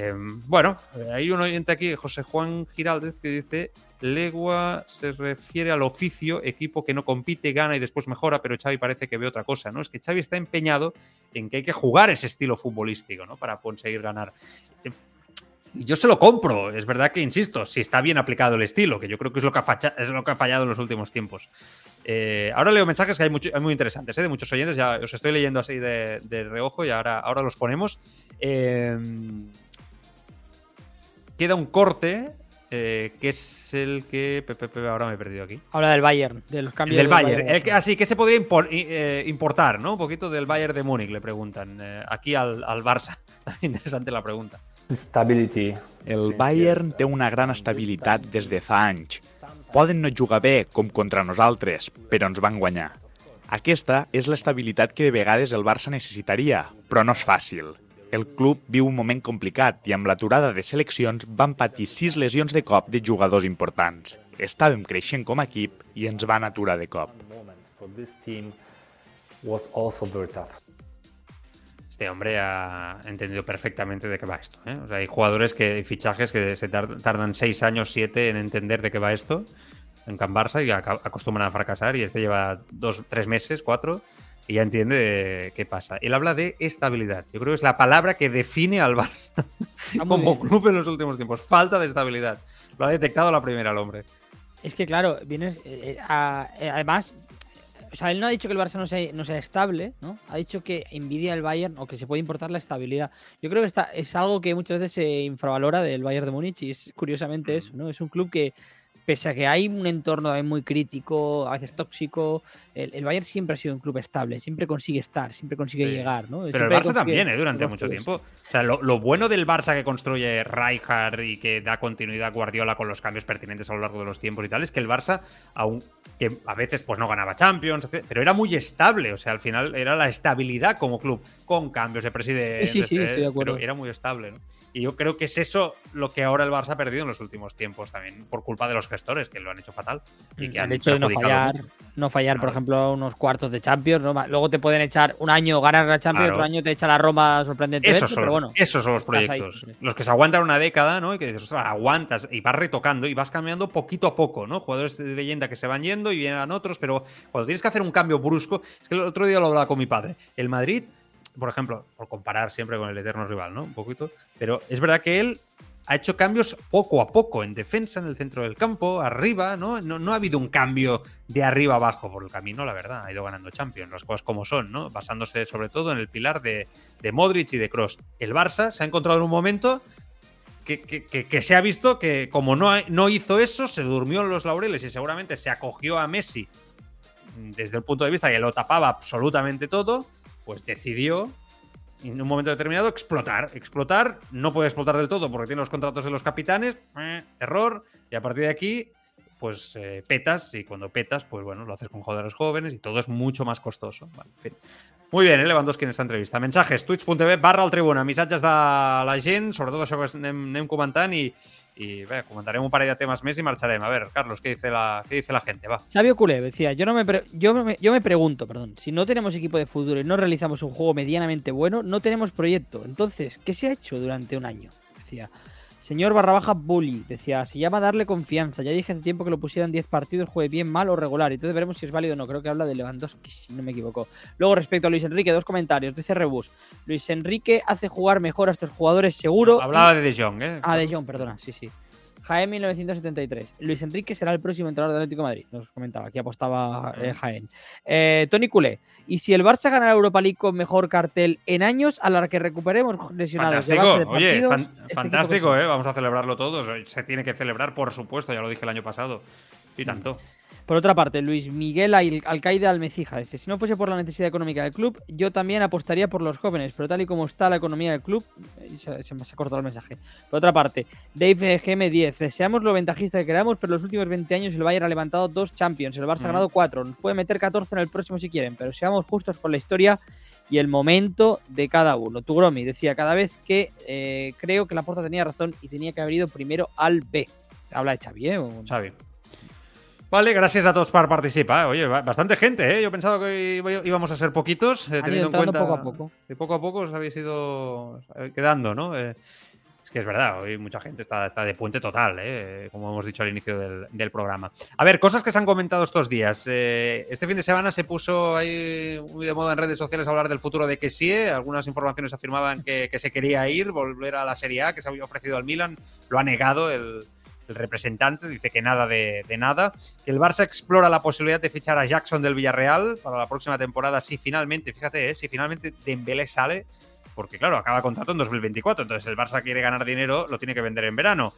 S1: Eh, bueno, eh, hay un oyente aquí, José Juan Giraldez, que dice: Legua se refiere al oficio, equipo que no compite, gana y después mejora, pero Xavi parece que ve otra cosa, ¿no? Es que Xavi está empeñado en que hay que jugar ese estilo futbolístico, ¿no? Para conseguir ganar. Eh, Yo se lo compro, es verdad que, insisto, si está bien aplicado el estilo, que yo creo que es lo que ha, facha- es lo que fallado en los últimos tiempos. Eh, ahora leo mensajes que hay, mucho- hay muy interesantes, ¿eh? de muchos oyentes, ya os estoy leyendo así de, de reojo y ahora, ahora los ponemos. Eh, queda un corte, eh, que es el que... pe, pe, pe, ahora me he perdido aquí.
S3: Habla del Bayern, de los
S1: El
S3: cambios
S1: del Bayern. El que, así que se podría impor- eh, importar, ¿no? Un poquito del Bayern de Múnich, le preguntan. eh, aquí al, al Barça. Interesante la pregunta.
S6: Stability.
S5: El Bayern té una gran estabilitat des de fa anys. Poden no jugar bé, com contra nosaltres, però ens van guanyar. Aquesta és l'estabilitat que de vegades el Barça necessitaria, però no és fàcil. El club viu un moment complicat i amb l'aturada de seleccions van patir sis lesions de cop de jugadors importants. Estàvem creixent com a equip i ens van aturar de cop.
S1: Este hombre ha entendido perfectamente de qué va esto. ¿eh? O sea, hay jugadores que, hay fichajes que se tar- tardan seis años, siete en entender de qué va esto en Can Barça y acostumbran a fracasar. Y este lleva dos, tres meses, cuatro, y ya entiende de qué pasa. Él habla de estabilidad. Yo creo que es la palabra que define al Barça
S3: muy
S1: como club en los últimos tiempos. Falta de estabilidad. Lo ha detectado la primera el hombre.
S3: Es que, claro, vienes. eh, eh, a- eh, además, o sea, él no ha dicho que el Barça no sea, no sea estable, ¿no? Ha dicho que envidia el Bayern o que se puede importar la estabilidad. Yo creo que está, es algo que muchas veces se infravalora del Bayern de Múnich y es curiosamente eso, ¿no? Es un club que, pese a que hay un entorno también muy crítico, a veces tóxico, el, el Bayern siempre ha sido un club estable, siempre consigue estar, siempre consigue
S1: Sí.
S3: llegar, ¿no?
S1: Pero el Barça también, ¿eh? Durante mucho
S3: clubes.
S1: tiempo. O sea, lo, lo bueno del Barça que construye Rijkaard y que da continuidad a Guardiola con los cambios pertinentes a lo largo de los tiempos y tal, es que el Barça, aun que a veces pues no ganaba Champions, pero era muy estable. O sea, al final era la estabilidad como club, con cambios de presidente.
S3: Sí, sí, estoy de acuerdo.
S1: Pero era muy estable, ¿no? Y yo creo que es eso lo que ahora el Barça ha perdido en los últimos tiempos también, por culpa de los gestores, que lo han hecho fatal. Y que
S3: el
S1: han
S3: hecho de no fallar, no fallar, por ejemplo, unos cuartos de Champions, ¿no? Luego te pueden echar un año ganar la Champions,
S1: Claro.
S3: otro año te echa la Roma sorprendentemente,
S1: Esos son,
S3: pero
S1: los,
S3: bueno.
S1: esos son los
S3: ahí
S1: proyectos. los que se aguantan una década, ¿no? Y que dices, ostras, aguantas y vas retocando y vas cambiando poquito a poco, ¿no? Jugadores de leyenda que se van yendo y vienen otros, pero cuando tienes que hacer un cambio brusco, es que el otro día lo hablaba con mi padre. El Madrid, por ejemplo, por comparar siempre con el eterno rival, ¿no? Un poquito, pero es verdad que él ha hecho cambios poco a poco en defensa, en el centro del campo, arriba, ¿no? No, no ha habido un cambio de arriba abajo por el camino, la verdad. Ha ido ganando Champions, las cosas como son, ¿no? Basándose sobre todo en el pilar de, de Modric y de Cross. El Barça se ha encontrado en un momento que, que- se ha visto que como no, no hizo eso, se durmió en los laureles y seguramente se acogió a Messi desde el punto de vista que lo tapaba absolutamente todo, pues decidió en un momento determinado explotar. Explotar, no puede explotar del todo porque tiene los contratos de los capitanes, eh, error, y a partir de aquí, pues eh, petas, y cuando petas, pues bueno, lo haces con jugadores jóvenes y todo es mucho más costoso. Vale, en fin. Muy bien, eh, Lewandowski en esta entrevista. Mensajes, twitch.tv barra el tribuna, missatges de la gent, sobretot això que anem, anem comentant i, y ve, comentaremos un par de temas más y marcharemos. A ver, Carlos, ¿qué dice la, qué dice la gente? Va.
S3: Sabio Culé decía, yo, no me yo, me, yo me pregunto, perdón, si no tenemos equipo de fútbol y no realizamos un juego medianamente bueno, no tenemos proyecto. Entonces, ¿qué se ha hecho durante un año? Decía, señor barra baja bully, decía, se llama darle confianza. Ya dije hace tiempo que lo pusieran 10 partidos, juegue bien, mal o regular. Entonces veremos si es válido o no. Creo que habla de Lewandowski, si no me equivoco. Luego, respecto a Luis Enrique, dos comentarios. Dice Rebus, Luis Enrique hace jugar mejor a estos jugadores seguro. y-
S1: Hablaba de De Jong, ¿eh?
S3: Ah, de Jong, perdona, sí, sí. Jaén 1973. Luis Enrique será el próximo entrenador del Atlético de Madrid. Nos comentaba, aquí apostaba eh, Jaén. Eh, Tony Culé. ¿Y si el Barça gana la Europa League con mejor cartel en años, a la que recuperemos lesionados de base de
S1: Fantástico, oye,
S3: partidos,
S1: fan-
S3: este
S1: fantástico, ¿eh? Vamos a celebrarlo todos. Se tiene que celebrar, por supuesto, ya lo dije el año pasado. Y tanto.
S3: Por otra parte, Luis Miguel Al- Alcaide Almecija dice: Si no fuese por la necesidad económica del club, yo también apostaría por los jóvenes, pero tal y como está la economía del club, eh, se, se me ha cortado el mensaje. Por otra parte, Dave GM10, deseamos lo ventajista que queramos, pero los últimos 20 años el Bayern ha levantado dos Champions, el Barça ha
S1: Mm.
S3: ganado cuatro, nos puede meter 14 en el próximo si quieren, pero seamos justos con la historia y el momento de cada uno. Tugromi decía cada vez que eh, creo que la Porta tenía razón y tenía que haber ido primero al B. Habla de Xavi, ¿eh? O-
S1: Xavi. Vale, gracias a todos por participar. Oye, ba- bastante gente, ¿eh? Yo pensaba que íbamos a ser poquitos, eh, teniendo en cuenta
S3: poco a poco.
S1: que poco a poco os habéis ido quedando, ¿no? Eh, es que es verdad, hoy mucha gente está, está de puente total, ¿eh? como hemos dicho al inicio del, del programa. A ver, cosas que se han comentado estos días. Eh, este fin de semana se puso ahí muy de moda en redes sociales hablar del futuro de Kessie. Algunas informaciones afirmaban que, que se quería ir, volver a la Serie A, que se había ofrecido al Milan. Lo ha negado el, el representante, dice que nada de, de nada. Que el Barça explora la posibilidad de fichar a Jackson del Villarreal para la próxima temporada si finalmente, fíjate, ¿eh? si finalmente Dembélé sale, porque claro, acaba contrato en 2024, entonces el Barça quiere ganar dinero, lo tiene que vender en verano.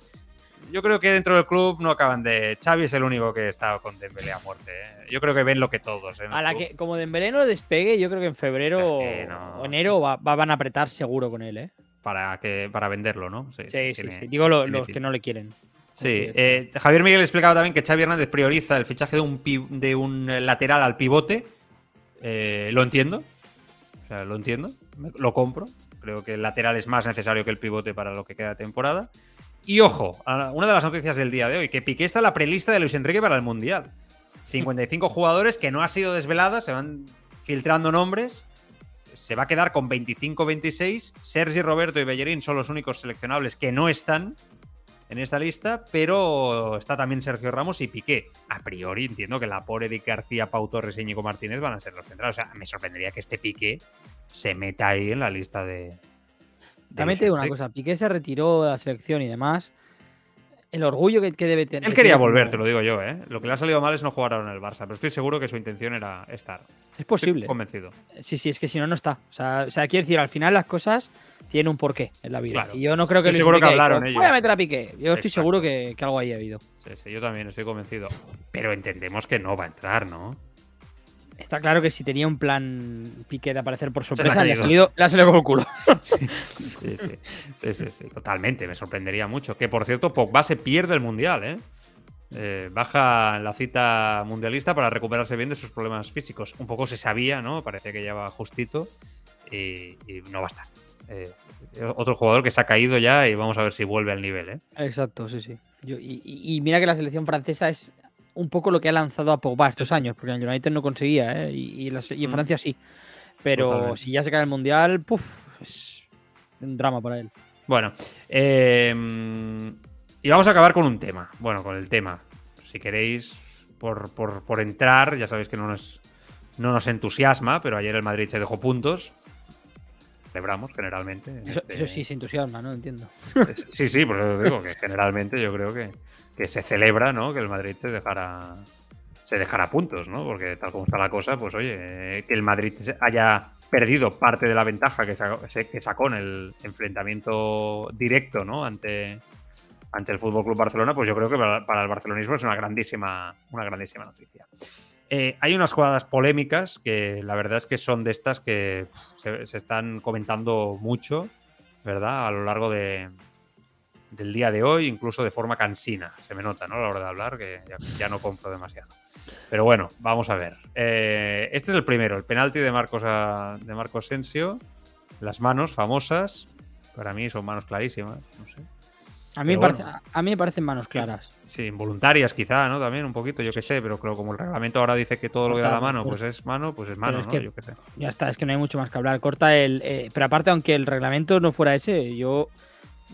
S1: Yo creo que dentro del club no acaban de... Xavi es el único que está con Dembélé a muerte. ¿eh? Yo creo que ven lo que todos. ¿eh?
S3: A la que, como Dembélé no despegue, yo creo que en febrero
S1: Es que no.
S3: o enero va, va- van a apretar seguro con él, ¿eh?
S1: Para, que, para venderlo, ¿no?
S3: Sí, sí,
S1: tiene-
S3: sí. Digo lo- los que no le quieren.
S1: Sí, eh, Javier Miguel explicaba también que Xavi Hernández prioriza el fichaje de un, de un eh, lateral al pivote. Eh, lo entiendo. O sea, lo entiendo. Me- Lo compro. Creo que el lateral es más necesario que el pivote para lo que queda de temporada. Y ojo, una de las noticias del día de hoy, que Piqué está en la prelista de Luis Enrique para el Mundial. 55 jugadores que no ha sido desvelada, se van filtrando nombres. Se va a quedar con 25-26. Sergi Roberto y Bellerín son los únicos seleccionables que no están en esta lista, pero está también Sergio Ramos y Piqué. A priori entiendo que Lapore, Eric García, Pau Torres y Íñigo Martínez van a ser los centrales. O sea, me sorprendería que este Piqué se meta ahí en la lista de. de
S3: También te digo una cosa, Piqué se retiró de la selección y demás. El orgullo que, que debe tener.
S1: Él
S3: que
S1: quería volver,
S3: como-
S1: te lo digo yo, ¿eh? Lo que le ha salido mal es no jugar ahora en el Barça, pero estoy seguro que su intención era estar.
S3: Es posible.
S1: Estoy convencido.
S3: Sí, sí, es que si no, no está. O sea, o sea, quiero decir, al final las cosas tienen un porqué en la vida.
S1: Claro.
S3: Y yo no creo que
S1: Estoy seguro que hablaron ellos.
S3: Voy a meter a Piqué. Yo estoy
S1: Exacto.
S3: seguro que, que algo ahí ha habido.
S1: Sí, sí, yo también estoy convencido. Pero entendemos que no va a entrar, ¿no?
S3: Está claro que si tenía un plan Piqué de aparecer por sorpresa, le ha salido, le ha salido con el culo.
S1: Sí, sí, sí, sí, sí, totalmente, me sorprendería mucho. Que por cierto, Pogba se pierde el mundial, ¿eh? Eh, baja en la cita mundialista para recuperarse bien de sus problemas físicos. Un poco se sabía, ¿no? Parece que ya va justito y, y no va a estar. Eh, otro jugador que se ha caído ya y vamos a ver si vuelve al nivel, ¿eh?
S3: Exacto, sí, sí. Yo- y, mira que la selección francesa es un poco lo que ha lanzado a Pogba estos años, porque en el United no conseguía, ¿eh? y, en
S1: Mm.
S3: Francia sí. Pero
S1: Totalmente.
S3: si ya se cae el Mundial, puf, es un drama para él.
S1: Bueno, eh, y vamos a acabar con un tema. Bueno, con el tema. Si queréis, por, por- por entrar, ya sabéis que no nos, no nos entusiasma, pero ayer el Madrid se dejó puntos. Celebramos generalmente. en
S3: Eso,
S1: este-
S3: eso sí se entusiasma, ¿no? Entiendo.
S1: Sí, sí, por eso digo que generalmente yo creo que, que se celebra, ¿no? Que el Madrid se dejara se dejara puntos, ¿no? Porque tal como está la cosa, pues oye, eh, que el Madrid haya perdido parte de la ventaja que sacó, se- que sacó en el enfrentamiento directo, ¿no? Ante, ante el Fútbol Club Barcelona, pues yo creo que para el barcelonismo es una grandísima, una grandísima noticia. Eh, hay unas jugadas polémicas que la verdad es que son de estas que se, están comentando mucho, ¿verdad? A lo largo de, del día de hoy, incluso de forma cansina. Se me nota, ¿no? A la hora de hablar, que ya, no compro demasiado. Pero bueno, vamos a ver. Eh, este es el primero, el penalti de Marcos, a- de Marcos Sensio. Las manos famosas. Para mí son manos clarísimas. No sé.
S3: A mí, parece-
S1: bueno.
S3: a mí me parecen manos claras.
S1: Sí, involuntarias quizá, ¿no? También un poquito, yo qué sé, pero creo como el reglamento ahora dice que todo lo que da la mano,
S3: pero-
S1: pues es mano, pues es mano,
S3: es
S1: ¿no?
S3: que-
S1: Yo qué sé.
S3: Ya está, es que no hay mucho más que hablar. Corta el. eh, pero aparte, aunque el reglamento no fuera ese, yo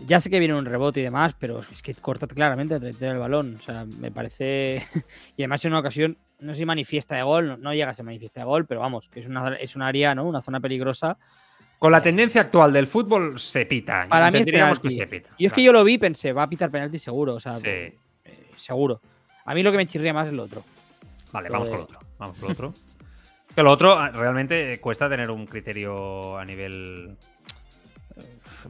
S3: ya sé que viene un rebote y demás, pero es que corta claramente el trayectoria balón. O sea, me parece. y además en una ocasión, no sé si manifiesta de gol, no, no llega a ser manifiesta de gol, pero vamos, que es una es un área, ¿no? Una zona peligrosa.
S1: Con la tendencia actual del fútbol se pita.
S3: Para mí es
S1: que se pita.
S3: Y es que yo lo vi y pensé, va a pitar penalti seguro, o sea,
S1: Sí.
S3: eh, seguro. A mí lo que me chirría más es lo otro.
S1: Vale,
S3: Lo
S1: vamos
S3: de-
S1: con lo otro. Vamos con lo otro. que lo otro ah, realmente eh, cuesta tener un criterio a nivel. eh,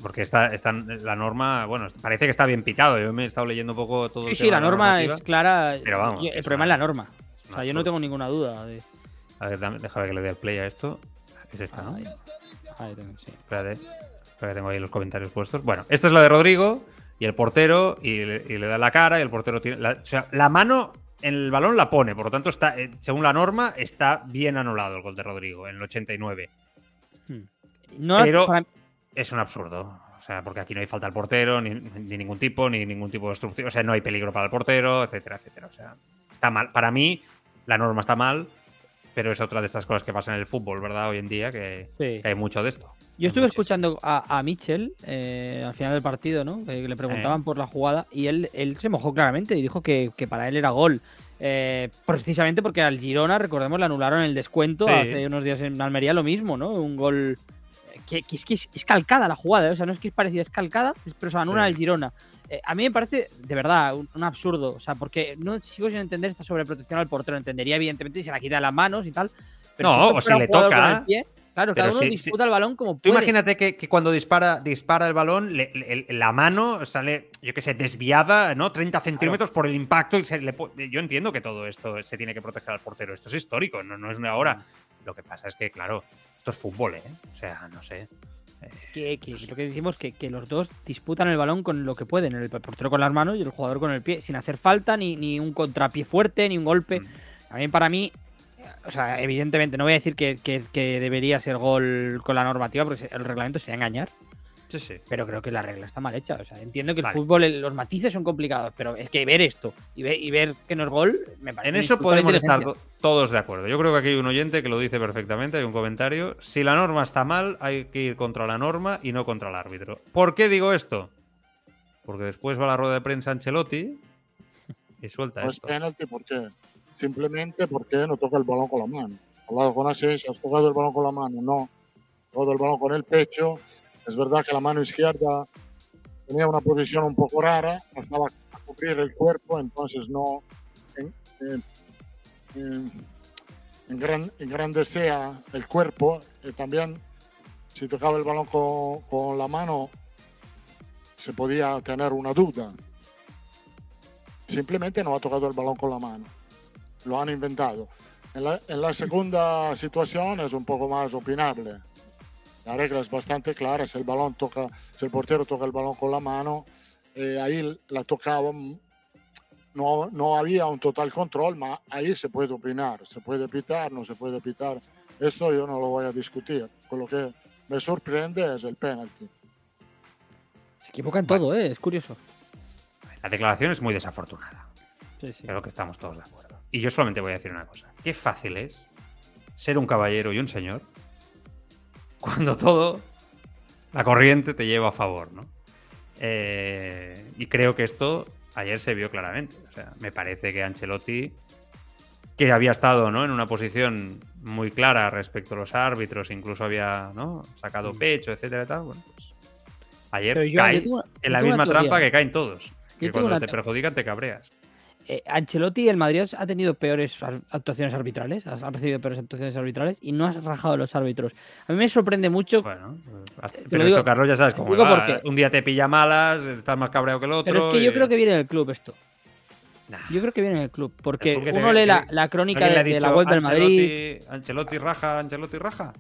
S1: Porque está, está la norma, bueno, parece que está bien pitado. Yo me he estado leyendo un poco todo
S3: Sí,
S1: el
S3: sí,
S1: tema
S3: la
S1: de
S3: norma es clara.
S1: Pero vamos,
S3: el
S1: es
S3: problema
S1: una-
S3: es la norma. O sea, yo no tengo ninguna duda de.
S1: A ver, déjame que le dé al play a esto. Es esta, ¿no?
S3: Ahí tengo, sí.
S1: Espérate, espérate, tengo ahí los comentarios puestos. Bueno, esta es la de Rodrigo y el portero y le, y le da la cara y el portero tiene... la- o sea, la mano en el balón la pone, por lo tanto, está, eh, según la norma, está bien anulado el gol de Rodrigo en el 89.
S3: No,
S1: Pero-
S3: para-
S1: Es un absurdo. O sea, porque aquí no hay falta al portero, ni, ni ningún tipo, ni ningún tipo de obstrucción. O sea, no hay peligro para el portero, etcétera, etcétera. O sea, está mal. Para mí, la norma está mal, pero es otra de estas cosas que pasan en el fútbol, ¿verdad? Hoy en día, que,
S3: sí.
S1: que hay mucho de esto.
S3: Yo estuve
S1: Muchísimo.
S3: escuchando a, a Mitchell eh, al final del partido, ¿no? Que le preguntaban
S1: Eh.
S3: por la jugada y él, él se mojó claramente y dijo que, que para él era gol. Eh, precisamente porque al Girona, recordemos, le anularon el descuento
S1: Sí.
S3: hace unos días en Almería, lo mismo, ¿no? Un gol que, que es que es, es calcada la jugada, ¿eh? o sea, no es que es parecida, es calcada, pero se anula
S1: Sí.
S3: el Girona. Eh, a mí me parece, de verdad, un, un absurdo, o sea, porque no sigo sin entender esta sobreprotección al portero. Entendería, evidentemente, si se la quita de las manos y tal. Pero
S1: No, o si le toca,
S3: claro, cada uno
S1: si-
S3: disputa el balón como
S1: Tú
S3: puede.
S1: imagínate que, que cuando dispara, dispara el balón, le- le- la mano sale, yo qué sé, desviada, ¿no? 30 centímetros por el impacto. Y se le pu- yo entiendo que todo esto se tiene que proteger al portero. Esto es histórico, no, no es una hora. Lo que pasa es que, claro, esto es fútbol, ¿eh? O sea, no sé.
S3: Que, que lo que decimos que, que los dos disputan el balón con lo que pueden, el portero con las manos y el jugador con el pie, sin hacer falta, ni, ni un contrapié fuerte, ni un golpe. Mí, para mí, o sea, evidentemente, no voy a decir que, que- que debería ser gol con la normativa, porque el reglamento sería engañar,
S1: Sí, sí.
S3: pero creo que la regla está mal hecha. O sea, entiendo que el fútbol, el- los matices son complicados, pero es que ver esto y, ve- y ver que no es gol, me parece.
S1: En
S3: un
S1: eso podemos estar todos de acuerdo. Yo creo que aquí hay un oyente que lo dice perfectamente, hay un comentario. Si la norma está mal, hay que ir contra la norma y no contra el árbitro. ¿Por qué digo esto? Porque después va a la rueda de prensa Ancelotti y suelta
S8: No es
S1: esto.
S8: penalti, ¿por qué? Simplemente porque no toca el balón con la mano. Hablado con Asensio, ¿has tocado el balón con la mano? No. Has tocado el balón con el pecho. Es verdad que la mano izquierda tenía una posición un poco rara, no estaba a cubrir el cuerpo, entonces no en, en- en- engran- engrandecía el cuerpo. Y también, si tocaba el balón con, con la mano, se podía tener una duda. Simplemente no ha tocado el balón con la mano. Lo han inventado. En la segunda situación es un poco más opinable. La regla es bastante clara. Si el balón toca, si el portero toca el balón con la mano, eh, ahí la tocaba. mm, No, no había un total control, pero ahí se puede opinar. Se puede pitar, no se puede pitar. Esto yo no lo voy a discutir. Con lo que me sorprende es el penalti.
S3: Se equivoca en todo, ¿eh? Es curioso.
S1: La declaración es muy desafortunada.
S3: Sí, sí.
S1: Creo que estamos todos de acuerdo. Y yo solamente voy a decir una cosa. Qué fácil es ser un caballero y un señor cuando todo, la corriente te lleva a favor, ¿no? Eh, y creo que esto ayer se vio claramente. O sea, me parece que Ancelotti, que había estado ¿no? en una posición muy clara respecto a los árbitros, incluso había ¿no? sacado pecho, etcétera, y tal, bueno, pues ayer
S3: yo-
S1: cae
S3: yo tengo-
S1: en la misma trampa que caen todos. Que cuando
S3: una
S1: te- perjudican te cabreas.
S3: Eh, Ancelotti y el Madrid ha tenido peores actuaciones arbitrales, ha recibido peores actuaciones arbitrales y no has rajado a los árbitros. A mí me sorprende mucho,
S1: Bueno,
S3: Te
S1: pero
S3: digo-
S1: esto, Carlos, ya sabes cómo va. Un día te pilla malas, estás más cabreado que el otro.
S3: pero es que yo creo que viene del club esto. Yo creo que viene en el club, porque uno
S1: te-
S3: lee la, la crónica
S1: ¿Alguien le
S3: de, la web del Madrid.
S1: Ancelotti raja, Ancelotti raja.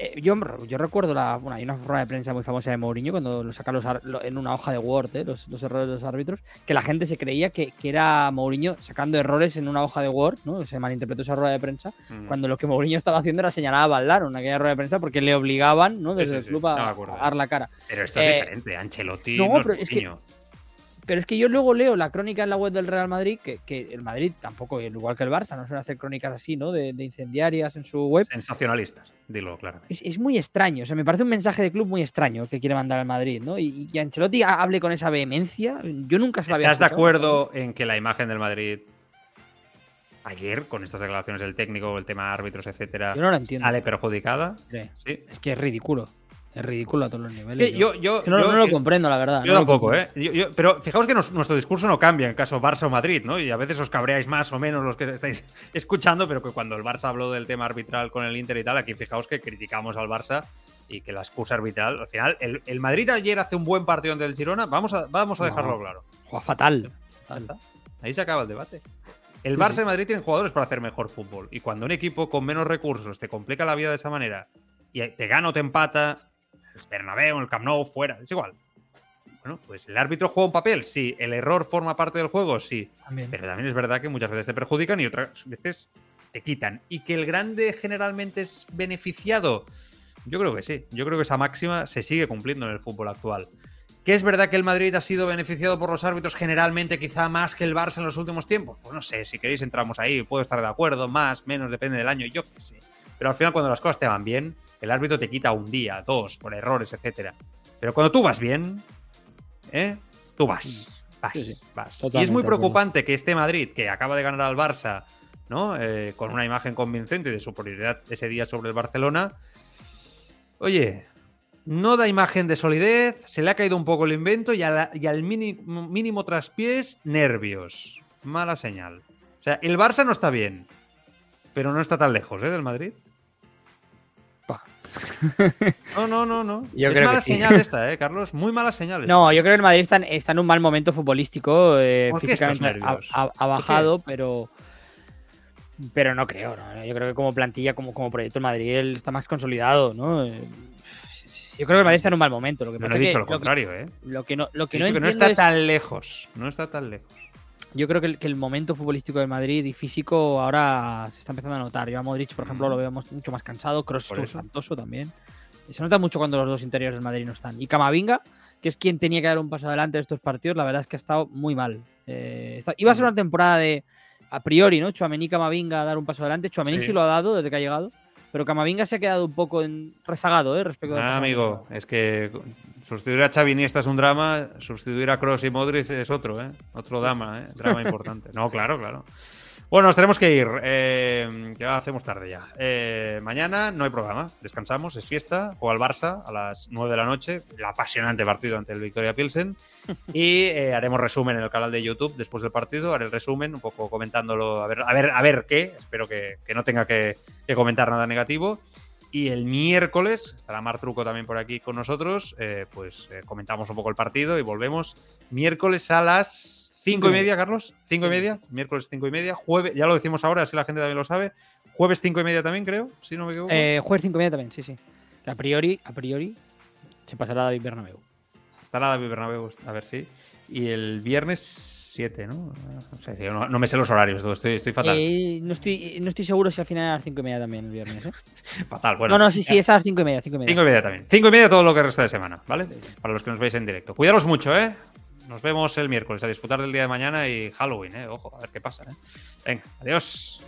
S3: Eh, yo, yo recuerdo la, bueno, hay una rueda de prensa muy famosa de Mourinho cuando lo saca los lo- en una hoja de Word, eh, los, los errores de los árbitros, que la gente se creía que, que era Mourinho sacando errores en una hoja de Word, ¿no? Se malinterpretó esa rueda de prensa,
S1: Mm.
S3: cuando lo que Mourinho estaba haciendo era señalar a Valdano en aquella rueda de prensa porque le obligaban, ¿no? Desde
S1: sí,
S3: el club a, dar la cara.
S1: Pero esto es
S3: Eh,
S1: diferente. Ancelotti
S3: no,
S1: no,
S3: pero
S1: es
S3: que-. Pero es que yo luego leo la crónica en la web del Real Madrid, que, que el Madrid tampoco, igual que el Barça, no suele hacer crónicas así, ¿no? De, de incendiarias en su web.
S1: Sensacionalistas, dilo claramente.
S3: Es, es muy extraño, o sea, me parece un mensaje de club muy extraño que quiere mandar al Madrid, ¿no? Y, Ancelotti ha- hable con esa vehemencia, yo nunca se lo había
S1: ¿Estás de acuerdo en que la imagen del Madrid ayer, con estas declaraciones del técnico, el tema árbitros, etcétera,
S3: Yo no lo entiendo.
S1: sale perjudicada?
S3: Sí. Es que es ridículo. Es ridículo a todos los niveles.
S1: Yo, yo,
S3: no, lo comprendo, la verdad.
S1: Yo
S3: no
S1: tampoco. ¿eh? Pero fijaos que nos- nuestro discurso no cambia en caso Barça o Madrid, ¿no? Y a veces os cabreáis más o menos los que estáis escuchando, pero que cuando el Barça habló del tema arbitral con el Inter y tal, aquí fijaos que criticamos al Barça y que la excusa arbitral, al final, el, el Madrid ayer hace un buen partido ante el Girona, vamos a, vamos a
S3: No.
S1: dejarlo claro.
S3: Juega fatal.
S1: Ahí se acaba el debate. El
S3: Sí,
S1: Barça
S3: sí.
S1: y Madrid tienen jugadores para hacer mejor fútbol. Y cuando un equipo con menos recursos te complica la vida de esa manera y te gana o te empata, el Bernabéu, el Camp Nou, fuera, es igual. Bueno, pues el árbitro juega un papel, sí. El error forma parte del juego, sí.
S3: También.
S1: Pero también es verdad que muchas veces te perjudican y otras veces te quitan. Y que el grande generalmente es beneficiado. Yo creo que sí. Yo creo que esa máxima se sigue cumpliendo en el fútbol actual. ¿Que es verdad que el Madrid ha sido beneficiado por los árbitros generalmente quizá más que el Barça en los últimos tiempos? Pues no sé, si queréis entramos ahí, puedo estar de acuerdo, más, menos, depende del año, yo qué sé. Pero al final cuando las cosas te van bien, el árbitro te quita un día, dos, por errores, etcétera. Pero cuando tú vas bien, ¿eh? Tú vas, vas,
S3: Sí, sí.
S1: vas. Y es muy preocupante que este Madrid, que acaba de ganar al Barça, ¿no? Eh, con una imagen convincente de superioridad ese día sobre el Barcelona, oye, no da imagen de solidez, se le ha caído un poco el invento y, a la- y al mínimo, mínimo traspiés, nervios. Mala señal. O sea, el Barça no está bien, pero no está tan lejos, ¿eh? Del Madrid.
S3: Pa.
S1: No, no, no, no.
S3: Yo
S1: es
S3: creo que
S1: mala
S3: sí.
S1: señal esta, ¿eh, Carlos? Muy mala señal. esta.
S3: No, yo creo que el Madrid está en, está en un mal momento futbolístico. eh,
S1: ¿Por qué estos
S3: físicamente ha,
S1: nervios?
S3: ha- ha bajado, pero. Pero no creo, ¿no? Yo creo que como plantilla, como, como proyecto, el Madrid él está más consolidado, ¿no? Eh, Yo creo que el Madrid está en un mal momento. Lo que
S1: No,
S3: pasa
S1: no he dicho
S3: que
S1: lo
S3: lo que-
S1: contrario, ¿eh?
S3: Lo que no, lo que
S1: He
S3: no
S1: que está
S3: es-
S1: tan lejos. No está tan lejos.
S3: Yo creo que el, que el momento futbolístico del Madrid y físico ahora se está empezando a notar. Yo a Modric, por ejemplo, lo vemos mucho más cansado.
S1: Eso.
S3: espantoso también. Se nota mucho cuando los dos interiores del Madrid no están. Y Camavinga, que es quien tenía que dar un paso adelante de estos partidos, la verdad es que ha estado muy mal. Eh, está- iba a ser una temporada de, a priori, ¿no? Chuamení Camavinga a dar un paso adelante. Chuamení sí.
S1: Sí.
S3: lo ha dado desde que ha llegado. Pero Camavinga se ha quedado un poco en, rezagado, ¿eh? Respecto
S1: Ah,
S3: pasado
S1: amigo, es que sustituir a Xavi Iniesta es un drama, sustituir a Kroos y Modric es otro, ¿eh? Otro drama, ¿eh? Drama importante. No, claro, claro. Bueno, nos tenemos que ir. eh, ya hacemos tarde ya. Eh, mañana no hay programa, descansamos, es fiesta. Juega el Barça a las 9 de la noche, el apasionante partido ante el Victoria Pilsen. Y eh, haremos resumen en el canal de YouTube después del partido. Haré el resumen, un poco comentándolo, a ver, a ver, a ver qué. Espero que, que no tenga que, que comentar nada negativo. Y el miércoles estará Mar Truco también por aquí con nosotros. eh, pues eh, comentamos un poco el partido y volvemos miércoles a las cinco y media, Carlos. Cinco y media. Miércoles cinco y media. Jueves, ya lo decimos ahora, así la gente también lo sabe. Jueves cinco y media también, creo, si no me equivoco.
S3: Eh, jueves 5 y media también, sí, sí. A priori, a priori, se pasará David Bernabéu.
S1: Estará David Bernabéu, a ver si. Y el viernes 7, ¿no? No, sé, yo no, no me sé los horarios, estoy, estoy fatal.
S3: Eh, no, estoy, no estoy seguro si al final a las 5 y media también el viernes. ¿eh?
S1: fatal, bueno.
S3: no, no, sí, sí, es a las 5 y media. 5 y media.
S1: Cinco y media también. Cinco y media todo lo que resta de semana, ¿vale? Para los que nos veis en directo. Cuidaros mucho, ¿eh? Nos vemos el miércoles a disfrutar del día de mañana y Halloween. Eh. Ojo, a ver qué pasa. Eh. Venga, adiós.